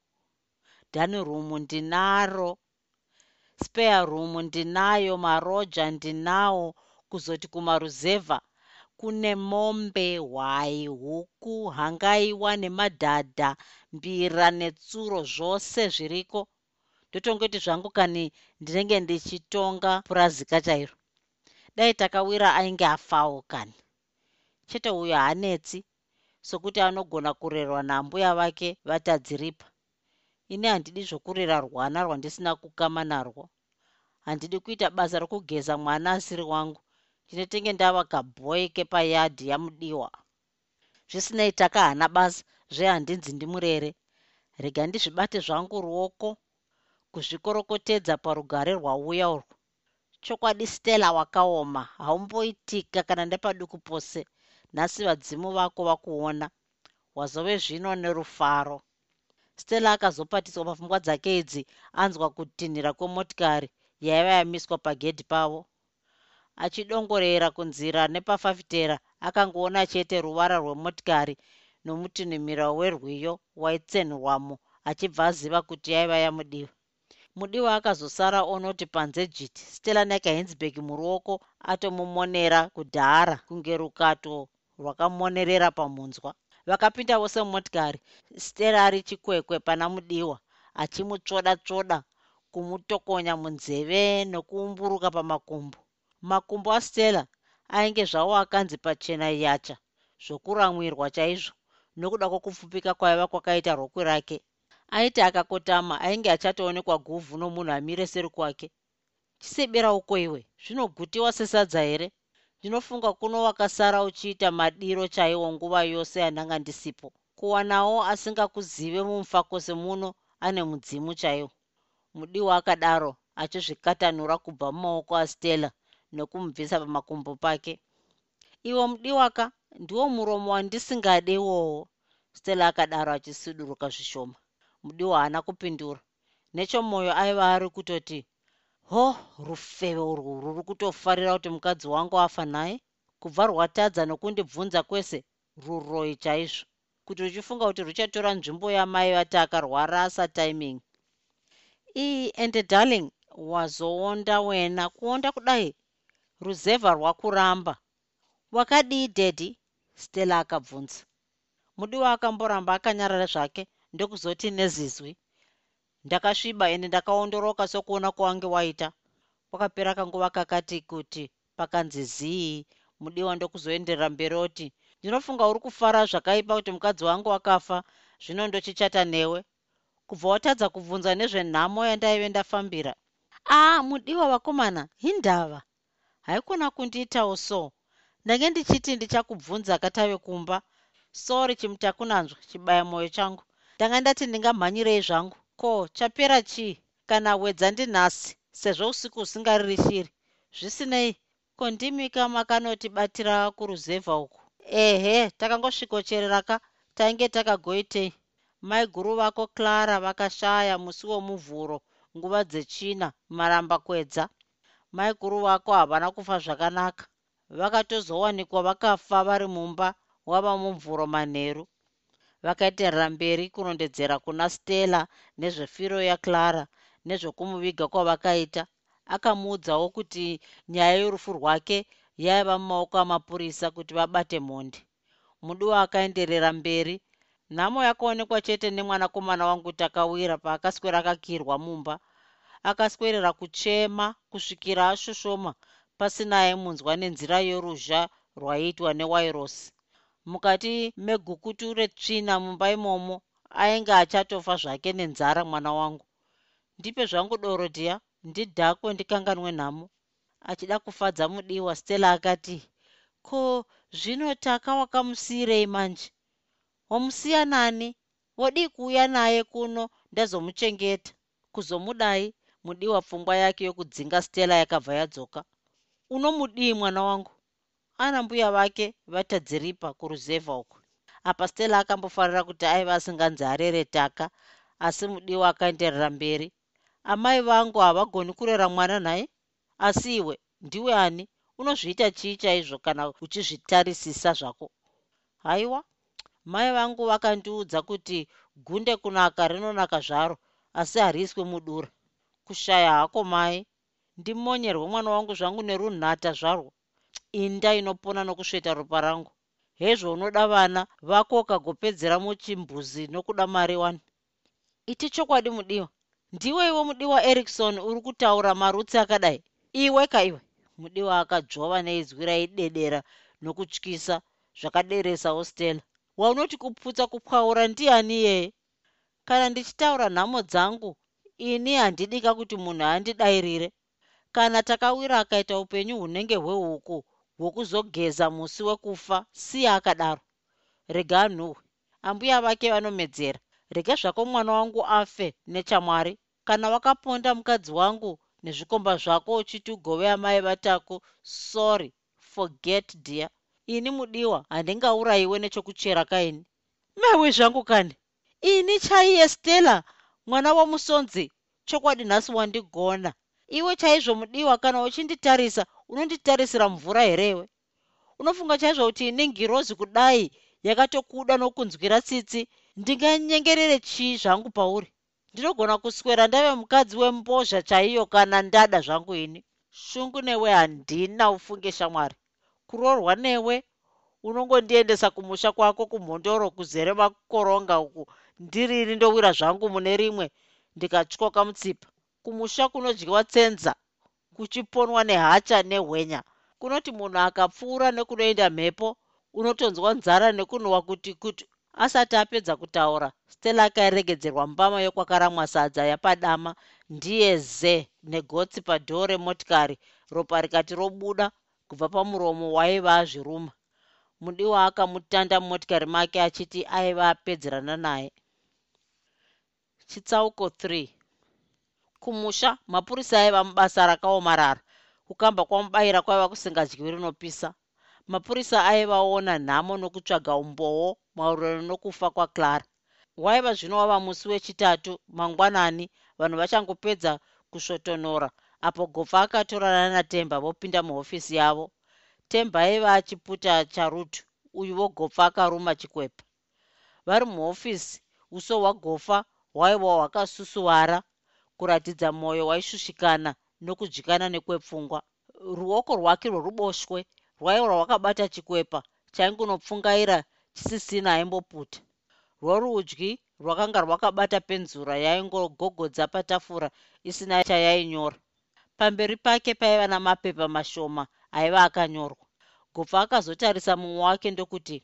Dhanirumu ndinaro spare room ndinayo maroja ndinawo kuzoti kumaruzevha kune mombe hwai huku hangaiwa nemadhadha mbira netsuro zvose zviriko. Ndotongoti zvangu kani ndinenge ndichitonga purazika chairo dai takawira ainge afawo kani. Chete uyo haanetsi sokuti anogona kurerwa nambuya vake vatadziripa ini handidi zvokurera rwana rwandisina kukama narwo. Handidi kuita basa rokugeza mwana asiri wangu. Ndinotenge ndava kabhoi kepayadhi yamudiwa. Zvisinei takahana basa zvehandinzi ndimurere. Rega ndizvibate zvangu ruoko kuzvikorokotedza parugare rwauya urwo chokwadi stella wakaoma haumboitika kana ndepaduku pose nhasi vadzimu vako vakuona. Wazove zvino nerufaro stella akazopatiswa pafungwa dzake idzi anzwa kutinhira kwemotikari yaiva yamiswa pagedhi pavo. Achidongorera kunzira nepafafitera akangoona chete ruvara rwemotikari nomutinhimiro werwiyo waitsenhwamo achibva aziva kuti yaiva yamudiwa. Mudiwa akazosara onoti panze jiti. Stella nekahensburg muruoko atomumonera kudhara kunge rukato rwakamonerera pamunzwa vakapinda vose mumotikari stella ari chikwekwe pana mudiwa achimutsvoda tsvoda kumutokonya munzeve nokuumburuka pamakumbo. Makumbo astella ainge zvawo akanzi pachena yacha zvokuramirwa chaizvo nokuda kwokupfupika kwaiva kwakaita rokwe rake. Aiti akakotama ainge achatoonekwa guvhu nomunhu amire seri kwake. Chisebera uko iwe zvinogutiwa sesadza here ndinofunga kuno wakasara uchiita madiro chaiwo nguva yose yandanga ndisipo. Kuwanawo asingakuzive mumufakose muno ane mudzimu chaiwo. Mudiwa akadaro achizvikatanura kubva mumaoko astella nokumubvisa pamakumbo pake. Iwo mudiwaka ndiwo muromo wandisingade iwowo stella akadaro achisuduruka zvishoma. Mudiwa haana kupindura. Nechomwoyo aiva ari kutoti ho rufeve urwu rwuri kutofarira kuti mukadzi wangu afa naye? Kubva rwatadza nokundibvunza kwese ruroi chaizvo. Kuti ruchifunga kuti ruchatora nzvimbo yamai vati akarwara asatiming ii ende darling wazoonda wena kuonda kudai? Ruzevha rwakuramba. Wakadii dadhi stella akabvunza. Mudiwa akamboramba akanyarara zvake ndokuzoti nezizwi ndakasviba ende ndakaondoroka sokuona kwawange waita. Kwakapera kanguva kakati kuti pakanzi zii mudiwa ndokuzoenderera mberi oti ndinofunga uri kufara zvakaipa kuti mukadzi wangu akafa zvino ndochichata newe? Kubva watadza kubvunza nezvenhamo yandaive ndafambira. Aa mudiwa vakomana hindava. Haikona kundiitawo so. Ndange ndichiti ndichakubvunza katave kumba. Sori chimutakunanzwa chibaya mwoyo changu. Ndanga ndati ndingamhanyirei zvangu ko chapera chii kana wedza ndinhasi sezvo usiku husingariri shiri zvisinei. Ko ndimika makanotibatira kuruzevha uku? Ehe takangosvikochereraka tainge takagoitei. Mai guru vako clara vakashaya musi womuvhuro nguva dzechina maramba kwedza. Mai guru vako havana kufa zvakanaka. Vakatozowanikwa vakafa vari mumba wava mumvuro manheru vakaenderera mberi kunondedzera kuna stella nezvefiro yaclara nezvokumuviga kwavakaita. Akamuudzawo kuti nyaya yorufu rwake yaiva mumaoko amapurisa kuti vabate mhondi. Mudiwa akaenderera mberi nhamo yakaonekwa chete nemwanakomana wangu takawira paakaswera akakirwa mumba. Akaswerera kuchema kusvikira ashoshoma pasina aimunzwa nenzira yoruzha rwaiitwa newairosi mukati megukutu retsvina mumba imomo ainge achatofa zvake nenzara mwana wangu. Ndipe zvangu doro dhiya. Ndidhakwe ndikanganwe nhamo. Achida kufadza mudiwa stella akati ko zvino taka wakamusiyirei manje? Wamusiya nani? Wodii kuuya naye kuno? Ndazomuchengeta. Kuzomudai mudiwa pfungwa yake yokudzinga stella yakabva yadzoka. Unomudii mwana wangu ana mbuya vake vatadziripa kuruzevha uku. Apa stella akambofarira kuti aiva asinganzi arere taka asi mudiwa akaenderera mberi. Amai vangu havagoni kurera mwana nhaye asi iwe ndiwe ani unozviita chii chaizvo kana uchizvitarisisa zvako? Haiwa mai vangu vakandiudza kuti gunde kunaka rinonaka zvaro asi hariiswe mudura. Kushaya hako mai ndimonyerwe mwana wangu zvangu nerunhata zvarwo inda inopona nokusveta ropa rangu. Hezvo unoda vana vako ukagopedzera muchimbuzi nokuda mari wani. Iti chokwadi mudiwa ndiwe iwe mudiwa erikson uri kutaura marutsi akadai? Iwe kaiwe mudiwa akadzvova neizwi raidedera nokutyisa zvakaderesa ostela waunoti kuputsa kupwaura ndiani iyeye kana ndichitaura nhamo dzangu ini handidika kuti munhu andidairire. Kana takawira akaita upenyu hunenge hwehuku hwokuzogeza musi wekufa siya akadaro. Rega anhuhwe. Ambuya vake vanomedzera. Rega zvako mwana wangu afe nechamwari. Kana wakaponda mukadzi wangu nezvikomba zvako uchiti ugove amai vatako sorry forget dear. Ini mudiwa handingaurayiwe nechokuchera kaini. Mewe zvangu kani. Ini chaiye stella mwana womusonzi chokwadi nhasi wandigona. Iwe chaizvo mudiwa kana uchinditarisa unonditarisira mvura herewe unofunga chaizvo kuti ini ngirozi kudai yakatokuda nokunzwira tsitsi? Ndinganyengerere chii zvangu pauri? Ndinogona kuswera ndave mukadzi wembozha chaiyo kana ndada zvangu ini? Shungu newe handina ufunge shamwari. Kuroorwa newe unongondiendesa kumusha kwako kumhondoro kuzere makoronga uku. Ndirini ndowira zvangu mune rimwe ndikatyoka mutsipa. Kumusha kunodyiwa tsenza kuchiponwa nehacha nehwenya. Kunoti munhu akapfuura nekunoenda mhepo unotonzwa nzara nekunhuhwa kuti kuti asati apedza kutaura stella akaregedzerwa mbama yokwakaramwa sadza yapadama. Ndiye ze negotsi padhoo remotikari ropa rikati robuda kubva pamuromo waiva zviruma. Mudiwa akamutanda mumotikari make achiti aiva apedzerana naye. Chitsauko 3 kumusha mapurisa aiva mubasa rakaomarara. Kukamba kwamubayira kwaiva kusingadyi rinopisa. Mapurisa aivaona nhamo nokutsvaga umbowo maurero nokufa kwaclara waiva zvino wava musi wechitatu mangwanani vanhu vachangopedza kusvotonora apo gofa akatorana natemba vopinda muhofisi yavo. Temba aiva achiputa charutu uyuwo gofa akaruma chikwepa. Vari muhofisi uso hwagofa hwaiva hwakasusuwara kuratidza mwoyo waishushikana nokudyikana nekwepfungwa. Ruoko rwake rworuboshwe rwaiva rwakabata chikwepa chaingunopfungaira chisisina aimboputa. Rworudyi rwakanga rwakabata penzura yaingogogodza patafura isina chayainyora pamberi pake paiva namapepa mashoma aiva akanyorwa. Gopfa akazotarisa mumwe wake ndokuti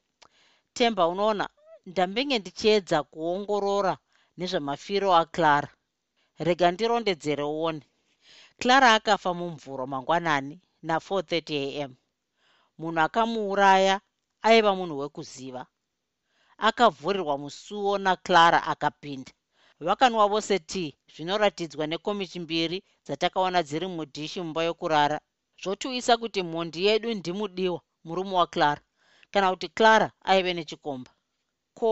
temba unoona ndambenge ndichiedza kuongorora nezvemafiro aclara rega ndirondedzere uone. Clara akafa mumvuro mangwanani na430 am munhu akamuuraya aiva munhu wekuziva. Akavhurirwa musuwo naclara akapinda. Vakanwa vose tii zvinoratidzwa nekomichi mbiri dzatakaona dziri mudhishi mumba yokurara zvotiwisa kuti mhondi yedu ndimudiwa murume waclara kana kuti clara aive nechikomba. Ko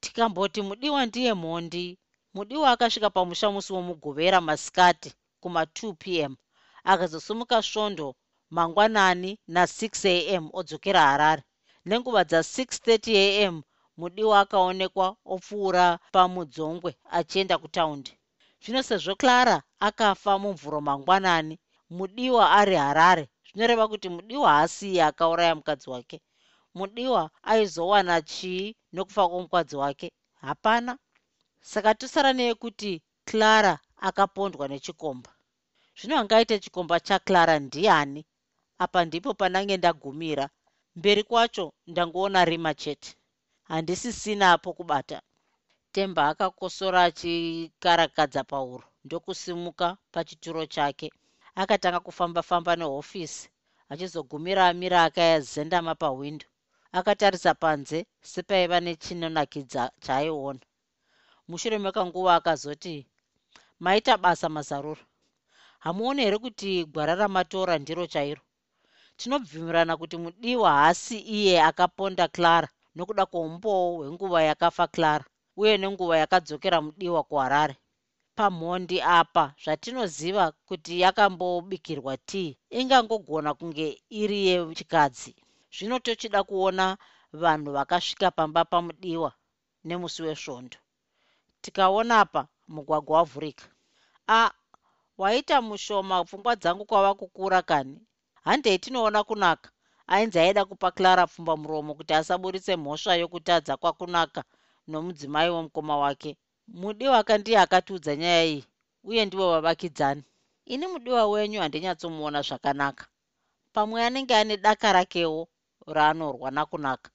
tikamboti mudiwa ndiye mhondi mudiwa akasvika pamusha musi womugovera masikati kuma2 p m. Akazosumuka svondo mangwanani na6 a m odzokera harare. Nenguva dza630 a m mudiwa akaonekwa opfuura pamudzongwe achienda kutaundi. Zvino sezvo clara akafa mumvuro mangwanani mudiwa ari harare. Zvinoreva kuti mudiwa haasiyi akauraya mukadzi wake. Mudiwa aizowana chii nokufa kwomukadzi wake? Hapana saka tosara neyekuti clara akapondwa nechikomba. Zvino angaite chikomba chaclara ndiani? Apa ndipo pandange ndagumira. Mberi kwacho ndangoona rima chete. Handisisina pokubata temba akakosora achikarakadza pauro. Ndokusimuka pachituro chake. Akatanga kufamba-famba nehofisi. Achizogumira amira akayazendama pahwindo akatarisa panze sepaiva nechinonakidza chaaiona mushure mekanguva akazoti maita basa mazarura. Hamuoni here kuti gwara ramatora ndiro chairo. Tinobvumirana kuti mudiwa haasi iye akaponda clara nokuda kwoumboo hwenguva yakafa clara uye nenguva yakadzokera mudiwa kuharare. Pamhondi apa zvatinoziva kuti yakambobikirwa tii ingangogona kunge iri yechikadzi. Zvino tochida kuona vanhu vakasvika pamba pamudiwa nemusi wesvondo tikaona pa mugwagwa wavhurika. A waita mushoma pfungwa dzangu kwava kukura kani? Handei tinoona kunaka. Ainzi aida kupa clara pfumba muromo kuti asaburitse mhosva yokutadza kwakunaka nomudzimai womukoma wake. Mudiwa kandiye akatiudza nyaya iyi uye ndivo vavakidzani. Ini mudiwa wenyu handinyatsomuona zvakanaka. Pamwe anenge ane daka rakewo raanorwa nakunaka.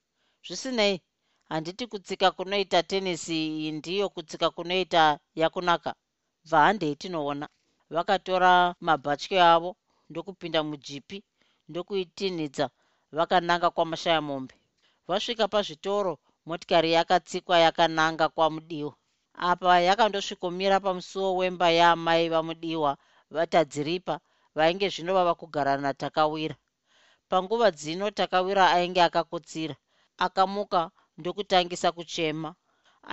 Zvisinei handiti kutsika kunoita tenisi iyi ndiyo kutsika kunoita yakunaka. Bva handei tinoona. Vakatora mabhatye avo ndokupinda mujipi ndokuitinhidza. Vakananga kwamashaya mombe. Vasvika pazvitoro motikari yakatsikwa yakananga kwamudiwa. Apa yakandosvikomira pamusuwo wemba yaamai vamudiwa vatadziripa vainge zvino vava kugara natakawira. Panguva dzino takawira ainge akakotsira. Akamuka ndokutangisa kuchema.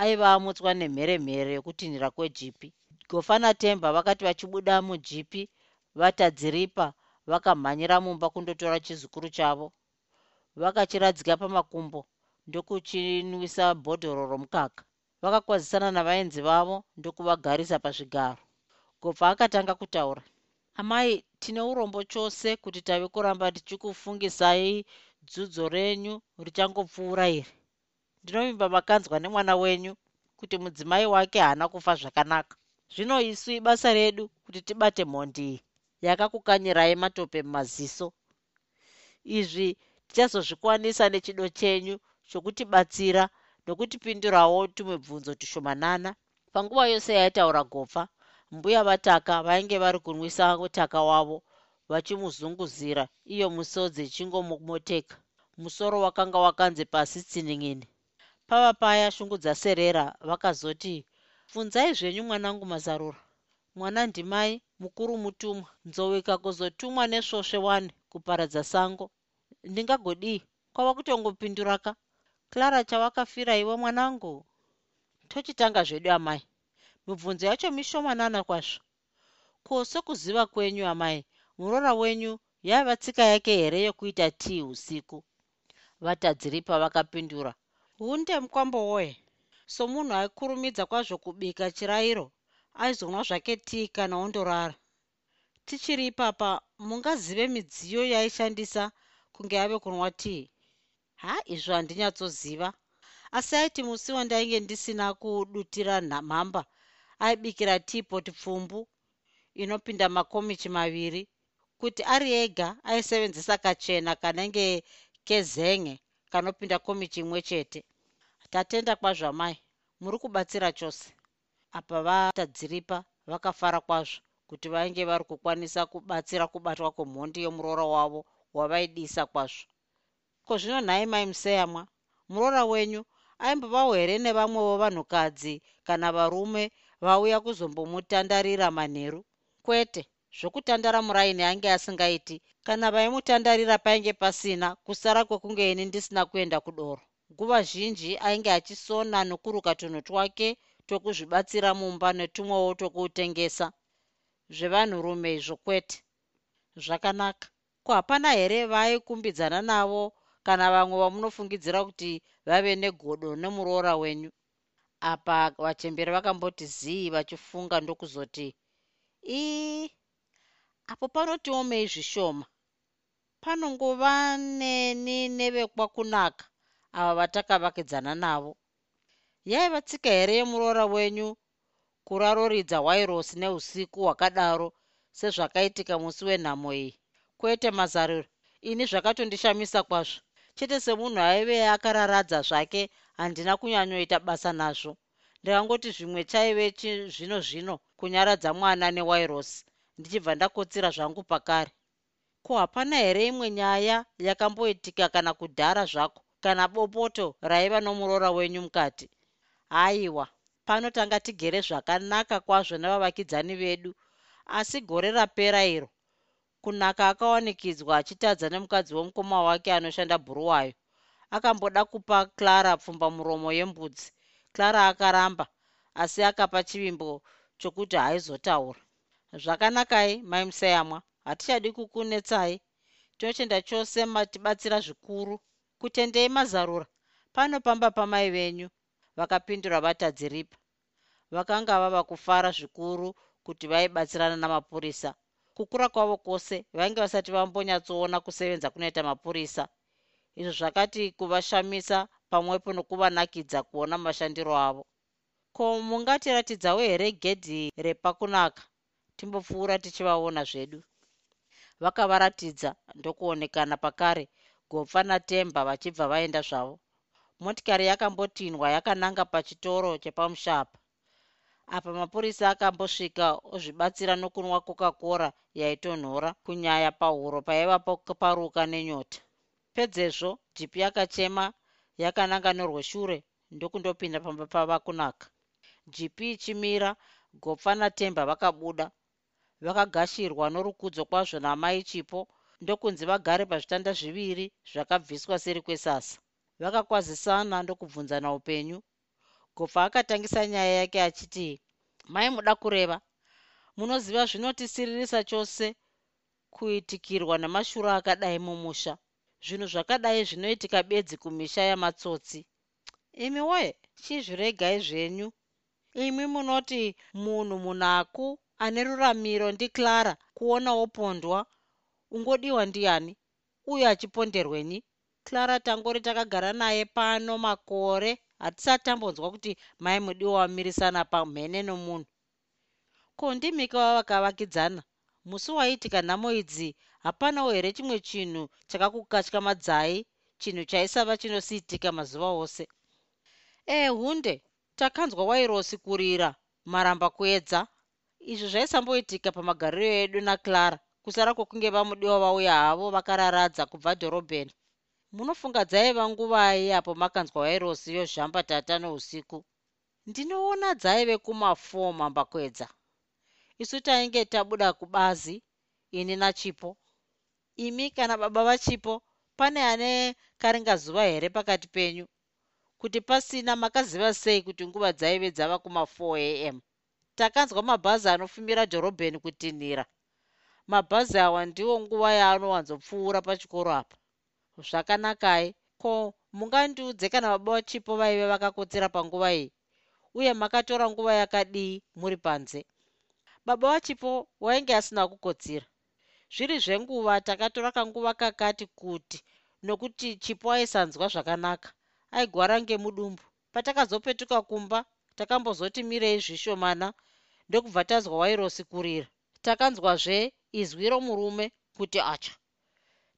Aiva amutswa nemheremhere yokutinhira kwejipi gofana temba vakati vachibuda mujipi vatadziripa vakamhanyira mumba kundotora chizukuru chavo. Vakachiradzika pamakumbo ndokuchinwisa bhodhoro romukaka. Vakakwazisana navaenzi vavo ndokuvagarisa pazvigaro. Gobva akatanga kutaura amai tine urombo chose kuti tave kuramba tichikufungisai dzudzo renyu richangopfuura iri ndinovimba makanzwa nemwana wenyu kuti mudzimai wake haana kufa zvakanaka. Zvino isu ibasa redu kuti tibate mhondi iyi yakakukanyirai matope mumaziso. Izvi tichazozvikwanisa nechido chenyu chokutibatsira nokutipindurawo tumwe bvunzo tushomanana panguva yose yaitaura gopfa mbuya vataka vainge vari kunwisa utaka wavo vachimuzunguzira. Iyo musodzi ichingomomoteka musoro wakanga wakanze pasi tsinin'ini pava paya shungu dzaserera vakazoti pfunzai zvenyu mwanangu mazarura. Mwana ndimai mukuru mutumwa nzou ikakuzotumwa nesvosve wani kuparadza sango. Ndingagodii kwava kutongopinduraka? Clara chawakafira iwe mwanangu? Tochitanga zvedu amai. Mibvunzo yacho mishomanana kwazvo. Ko sokuziva kwenyu amai muroora wenyu yaiva tsika yake here yokuita tii usiku? Vatadziripa vakapindura hunde mukwambo woye. Somunhu aikurumidza kwazvo kubika chirayiro aizonwa zvake tii kana ondorara tichiri ipapa mungazive midziyo yaishandisa kunge ave kunwa tii? Ha izvo handinyatsoziva asi aiti musi wandainge ndisina kudutira mhamba aibikira tiipoti pfumbu inopinda makomichi maviri kuti ari ega aisevenzesa kachena kanenge kezenge kanopinda komichi imwe chete. Tatenda kwazvo amai muri kubatsira chose. Apa vatadziripa vakafara kwazvo kuti vainge vari kukwanisa kubatsira kubatwa kwemhondi yomuroora wavo wavaidisa kwazvo. Ko zvino nhai mai museyamwa muroora wenyu aimbovawo here nevamwewo vanhukadzi kana varume vauya kuzombomutandarira manheru? Kwete zvokutandara muraini ainge asingaiti. Kana vaimutandarira painge pasina kusara kwekunge ini ndisina kuenda kudoro. Nguva zhinji ainge achisona nokuruka tunhu twake twokuzvibatsira mumba netumwewo twokutengesa zvevanhurume izvo kwete. Zvakanaka. Ko hapana here vaikumbidzana navo kana vamwe vamunofungidzira kuti vave negodo nemuroora wenyu? Apa vachemberi vakamboti zii vachifunga ndokuzoti ii apo panotiomei zvishoma panongova neni nevekwakunaka ava vatakavakidzana navo. Yaiva tsika here yemuroora wenyu kuraroridza wairosi neusiku hwakadaro sezvakaitika musi wenhamo iyi? Kwete mazariro ini zvakatondishamisa kwazvo. Chete semunhu aive akararadza zvake handina kunyanyoita basa nazvo. Ndikangoti zvimwe chaive zvino zvino kunyaradza mwana newairosi ndichibva ndakotsira zvangu pakare. Ko hapana here imwe nyaya yakamboitika kana kudhara zvako kana bopoto raiva nomuroora wenyu mukati? Aiwa pano tanga tigere zvakanaka kwazvo nevavakidzani vedu asi gore rapera iro. Kunaka akawanikidzwa achitadza nemukadzi womukoma wake anoshanda bhuruwayo akamboda kupa clara pfumba muromo yembudzi. Clara akaramba asi akapa chivimbo chokuti haaizotaura zvakanakai mai museyamwa hatichadi kukunetsai. Tinotenda chose matibatsira zvikuru. Kutendei mazarura. Pano pamba pamai venyu. Vakapindura vatadziripa vakanga vava kufara zvikuru kuti vaibatsirana namapurisa. Kukura kwavo kwose vainge vasati vambonyatsoona kusevenza kunoita mapurisa. Izvo zvakati kuvashamisa pamwepo nokuvanakidza kuona mashandiro avo. Ko mungatiratidzawo here gedhi repakunaka timbopfuura tichivaona zvedu. Vakavaratidza ndokuonekana pakare gopfa natemba vachibva vaenda zvavo. Motikari yakambotindwa yakananga pachitoro chepamushapa. Apa mapurisa akambosvika ozvibatsira nokunwa coca-cora yaitonhora kunyaya pahuro paiva paruka nenyota. Pedzezvo jipi yakachema yakananga norweshure ndokundopinda pamba pava kunaka. Jipi ichimira gopfa natemba vakabuda vakagashirwa norukudzo kwazvo namai chipo ndokunzi vagare pazvitanda zviviri zvakabviswa seri kwesasa. Vakakwazisana ndokubvunzana upenyu. Gopfa akatangisa nyaya yake achiti mai muda kureva. Munoziva zvinotisiririsa chose kuitikirwa nemashuro akadai mumusha. Zvinhu zvakadai zvinoitika bedzi kumisha yamatsotsi. Imi woye chizviregai zvenyu. Imi munoti munhu munaku ane ruramiro ndiclara kuona wopondwa ungodiwa ndiani? uye achiponderwenyi clara tangori takagara naye pano makore hatisati tambonzwa kuti mai mudiwa wamirisana pamhene nomunhu. Ko ndimika wavakavakidzana musi waitika nhamo idzi hapanawo here chimwe chinhu chakakukatya madzai chinhu chaisava chinosiitika mazuva ose? Ee hunde takanzwa wairosi kurira maramba kuedza izvi zvaisamboitika pamagariro edu naclara kusara kwokunge vamudiwa vauya havo vakararadza kubva dhorobheni. Munofunga dzaiva nguvai apo makanzwa wairosi yozhamba tata nousiku. Ndinoona dzaive kuma4 mambakwedza. Isu tainge tabuda kubazi ini nachipo. Imi kana baba vachipo pane ane karingazuva here pakati penyu? Kuti pasina makaziva sei kuti nguva dzaive dzava kuma4 am takanzwa mabhazi anofumira dhorobheni kutinhira. Mabhazi awa ndiwo nguva yaanowanzopfuura pachikoro apa. Zvakanakai ko mungandiudze kana baba vachipo vaive vakakotsera panguva iyi uye makatora nguva yakadii muri panze. Baba vachipo wainge asina kukotsira. Zviri zvenguva takatora kanguva kakati kuti nokuti chipo aisanzwa zvakanaka aigwara ngemudumbu. Patakazopetuka kumba takambozoti mirei zvishomana ndokubva tazwa wairosi kurira. Takanzwazve izwi romurume kuti acha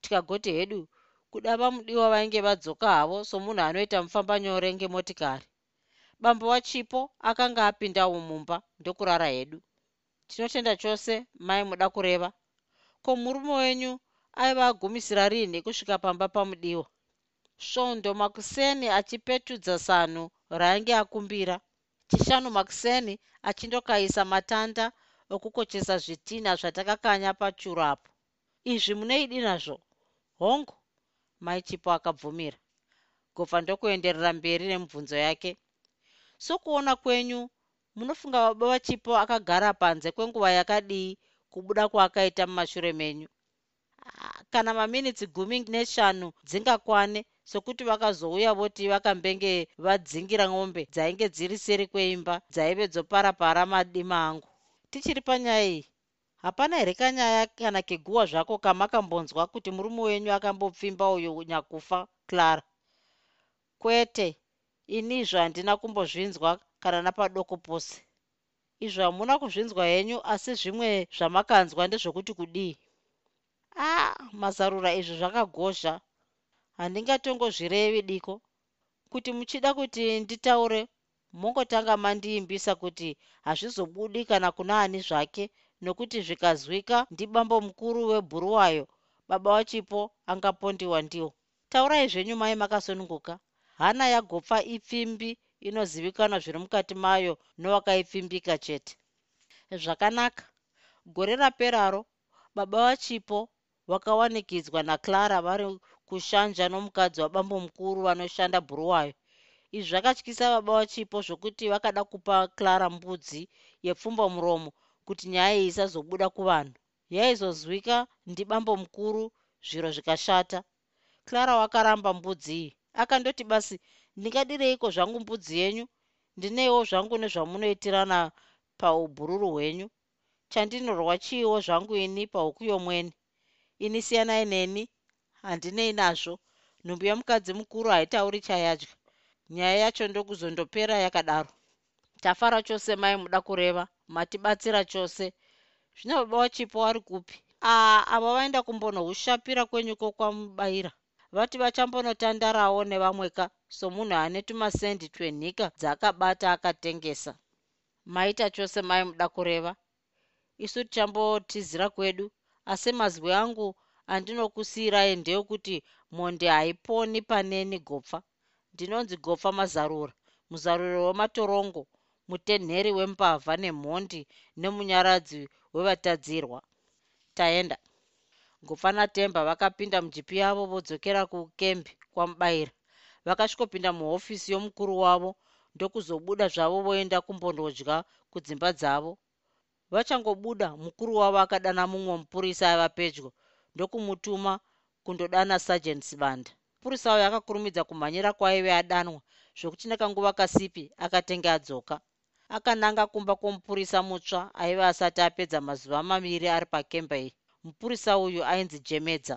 tikagoti hedu kuda vamudiwa vainge vadzoka havo somunhu anoita mufamba nyore ngemotikari. Bambo wachipo akanga apindawo mumba ndokurara hedu. Tinotenda chose? Mai muda kureva. Ko murume wenyu aiva agumisira rini kusvika pamba pamudiwa? Svondo makuseni achipetudza sanhu rainge akumbira chishanu makuseni achindokaisa matanda okukochesa zvitina zvatakakanya pachuro apo izvi munoidi nazvo? Hongu maichipo akabvumira. Gobva ndokuenderera mberi nemubvunzo yake. Sokuona kwenyu munofunga baba vachipo akagara panze kwenguva yakadii kubuda kwaakaita mumashure menyu. Kana maminitsi gumi neshanu dzingakwane sokuti vakazouya voti vakambenge vadzingira ng'ombe dzainge dziri seri kweimba dzaive dzoparapara madima angu tichiri panyaya iyi hapana here kanyaya kana keguwa zvako kamakambonzwa kuti murume wenyu akambopfimba uyo nyakufa clara? Kwete inizvo handina kumbozvinzwa kana napadoko pose. Izvo hamuna kuzvinzwa henyu asi zvimwe zvamakanzwa ndezvokuti kudii? A ah, mazarura izvi zvakagozha handingatongozvirevi diko. Kuti muchida kuti nditaure mongotanga mandiimbisa kuti hazvizobudi kana kuna ani zvake nokuti zvikazwika ndibambo mukuru webhuruwayo baba wachipo angapondiwa ndiwo. Taurai zvenyu mai makasununguka hana yagopfa ipfimbi inozivikanwa zviri mukati mayo nowakaipfimbika chete. Zvakanaka. Gore raperaro baba vachipo vakawanikidzwa naclara vari kushanja nomukadzi wabambo mukuru vanoshanda bhuruwayo. Izvi zvakatyisa baba vachipo zvokuti vakada kupa clara mbudzi yepfumba muromo kuti nyaya iyi isazobuda kuvanhu. Yaizozwika ndibambo mukuru zviro zvikashata. Clara wakaramba mbudzi iyi. Akandoti basi ndingadireiko zvangu mbudzi yenyu? Ndineiwo zvangu nezvamunoitirana paubhururu hwenyu. Chandinorwa chiiwo zvangu ini pauku yomweni ini siyanai neni handinei nazvo. Nhumbu yemukadzi mukuru haitauri chayadya. Nyaya yacho ndokuzondopera yakadaro. Tafara chose mai muda kureva matibatsira chose. Zvino baba wachipo ari kupi? Aa ava vaenda kumbonohushapira kwenyuko kwamubayira vati vachambonotandarawo nevamweka somunhu ane tumasendi twenhika dzaakabata akatengesa. Maita chose mai muda kureva. Isu tichambotizira kwedu asi mazwi angu andinokusiyirai ndeyokuti monde haiponi paneni gopfa ndinonzi gopfa mazarura. Muzaruro wematorongo mutenheri wembavha nemhondi nemunyaradzi wevatadzirwa. Taenda. Gopfa natemba vakapinda mujipi yavo vodzokera kukembi kwamubayira vakasvikopinda muhofisi yomukuru wavo ndokuzobuda zvavo voenda kumbondodya kudzimba dzavo. Vachangobuda mukuru wavo akadana mumwe mupurisa aiva pedyo ndokumutuma kundodana sergent sibanda. Mupurisa wayo akakurumidza kumhanyira kwaaive adanwa zvokuti nekanguva kasipi akatenge adzoka. Akananga kumba kwomupurisa mutsva aiva asati apedza mazuva maviri ari pakembei mupurisa uyu ainzi jemedza.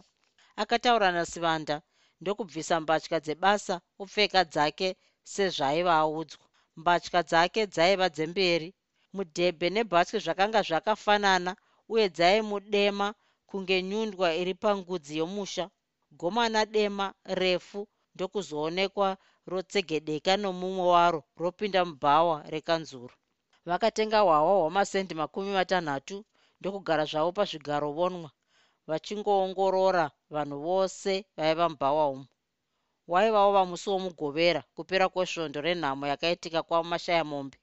Akataura nasivanda ndokubvisa mbatya dzebasa upfeka dzake sezvaaiva audzwa. Mbatya dzake dzaiva dzemberi mudhebhe nebhatyi zvakanga zvakafanana uye dzaimudema kunge nyundwa iri pangudzi yomusha gomana dema refu ndokuzoonekwa rotsegedeka nomumwe waro ropinda mubhawa rekanzuro vakatenga hwahwa hwamasendi makumi matanhatu ndokugara zvavo pazvigaro vonwa vachingoongorora vanhu vose vaiva mubhawa umu. Waivawo vamusi womugovera kupera kwesvondo renhamo yakaitika kwamashaya mombe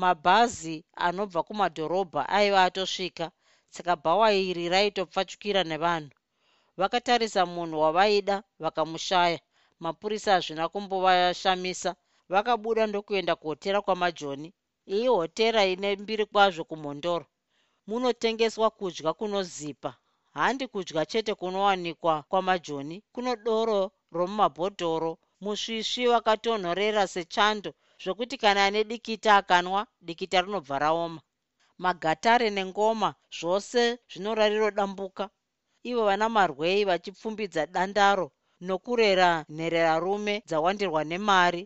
mabhazi anobva kumadhorobha aiva atosvika saka bhawa iri raitopfachukira nevanhu. Vakatarisa munhu wavaida vakamushaya. Mapurisa hazvina kumbovashamisa. Vakabuda ndokuenda kuhotera kwamajoni. Iyi hotera ine mbiri kwazvo kumhondoro. Munotengeswa kudya kunozipa. Handi kudya chete kunowanikwa kwamajoni. Kuno doro romumabhodhoro. Musvisvi wakatonhorera sechando zvokuti kana ane dikita akanwa dikita rinobva raoma magatare nengoma zvose zvinorariro dambuka ivo vana marwei vachipfumbidza dandaro nokurera nhererarume dzawandirwa nemari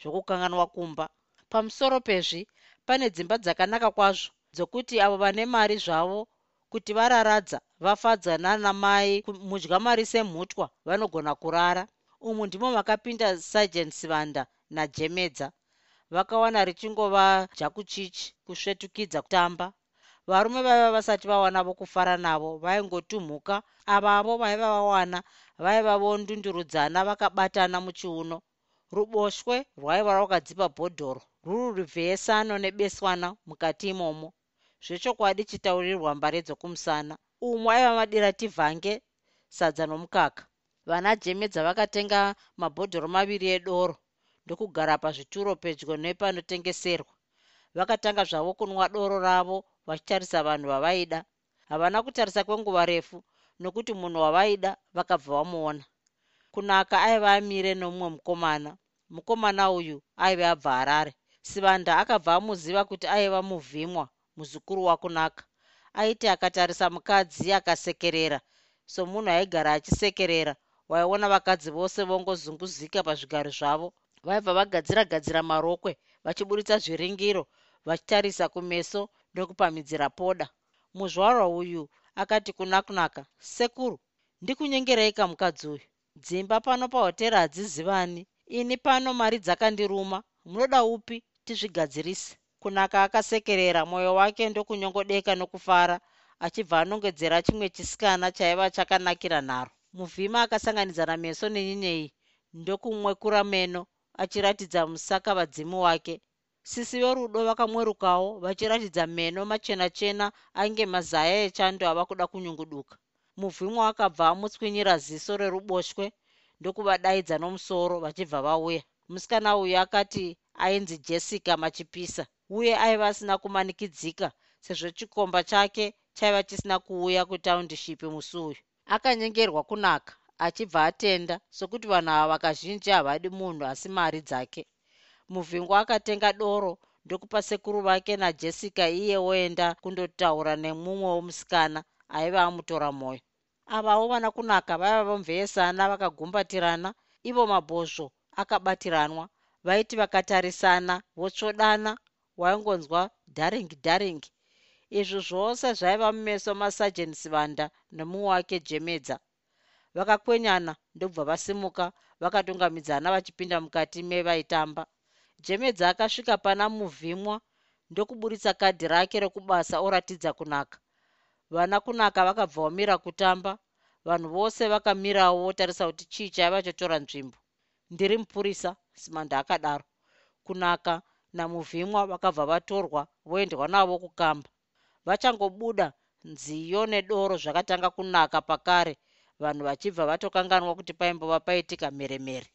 zvokukanganwa kumba. Pamusoro pezvi pane dzimba dzakanaka kwazvo dzokuti avo vane mari zvavo kuti vararadza vafadza nanamai mudya mari semhutwa vanogona kurara. Umu ndimo makapinda sergent sivanda najemedza vakawana richingova jakuchichi kusvetukidza kutamba. Varume vaiva vasati vawana vokufara navo vaingotumhuka. Avavo vaiva vawana vaiva vondundurudzana vakabatana muchiuno. Ruboshwe rwaiva rwakadzipa bhodhoro. Ruri rubveyesano nebeswana mukati imomo. Zvechokwadi chitaurirwa mbare dzokumusana. Umu aiva madirativhange sadza nomukaka. Vana jemedza vakatenga mabhodhoro maviri edoro ndokugara pazvituro pedyo nepanotengeserwa. Vakatanga zvavo kunwa doro ravo vachitarisa vanhu vavaida. Havana kutarisa kwenguva refu nokuti munhu wavaida vakabva vamuona. Kunaka aiva amire nomumwe mukomana. Mukomana uyu aive abva harare sivanda akabva amuziva kuti aiva muvhimwa muzukuru wakunaka aiti akatarisa mukadzi akasekerera somunhu aigara achisekerera. Waiona vakadzi vose vongozunguzika pazvigaro zvavo vaibva vagadzira gadzira marokwe vachiburitsa zviringiro vachitarisa kumeso nokupamidzira poda. Muzvarwa uyu akati kuna kunaka sekuru ndikunyengereika mukadzi uyu. Dzimba pano pahotera hadzizivani ini pano mari dzakandiruma. Munoda upi tizvigadzirise? Kunaka akasekerera mwoyo wake ndokunyongodeka nokufara achibva anongedzera chimwe chisikana chaiva chakanakira nharo muvhima akasanganidzana meso nenyenyei ndokumwekura meno achiratidza musaka vadzimu wake. Sisi verudo vakamwerukawo vachiratidza meno machena chena ainge mazaya echando ava kuda kunyunguduka. Muvhimwa akabva amutswinyira ziso reruboshwe ndokuvadaidza nomusoro vachibva vauya. Musikana uyu akati ainzi jessica machipisa uye aiva asina kumanikidzika sezvo chikomba chake chaiva chisina kuuya kutaundishipi musi uyu. Akanyengerwa kunaka achibva atenda sokuti vanhu ava vakazhinji havadi munhu asi mari dzake. Muvhingwa akatenga doro ndokupa sekuru vake najessica iye oenda kundotaura nemumwe womusikana aiva amutora mwoyo. Avawo vana kunaka vaiva vomveyesana vakagumbatirana ivo mabhozvo akabatiranwa. Vaiti vakatarisana votsvodana waingonzwa dharing dharing izvi zvose zvaiva mumeso masajeni sivanda nemumwe wake jemedza vakakwenyana ndobva vasimuka vakatungamidzana vachipinda mukati mevaitamba. Jemedza akasvika pana muvhimwa ndokuburitsa kadhi rake rekubasa oratidza kunaka. Vana kunaka vakabva vamira kutamba vanhu vose vakamirawo votarisa kuti chii chaiva chotora nzvimbo. Ndiri mupurisa simanda akadaro. Kunaka namuvhimwa vakabva vatorwa voendwa navo kukamba. Vachangobuda nziyo nedoro zvakatanga kunaka pakare vanhu vachibva vatokanganwa kuti paimbova paitika mheremhere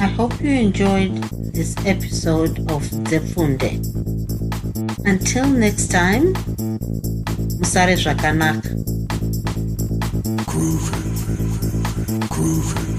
I hope you enjoyed this episode of Zefunde. Until next time, Musare Zvakanaka. Groovy. Groovy.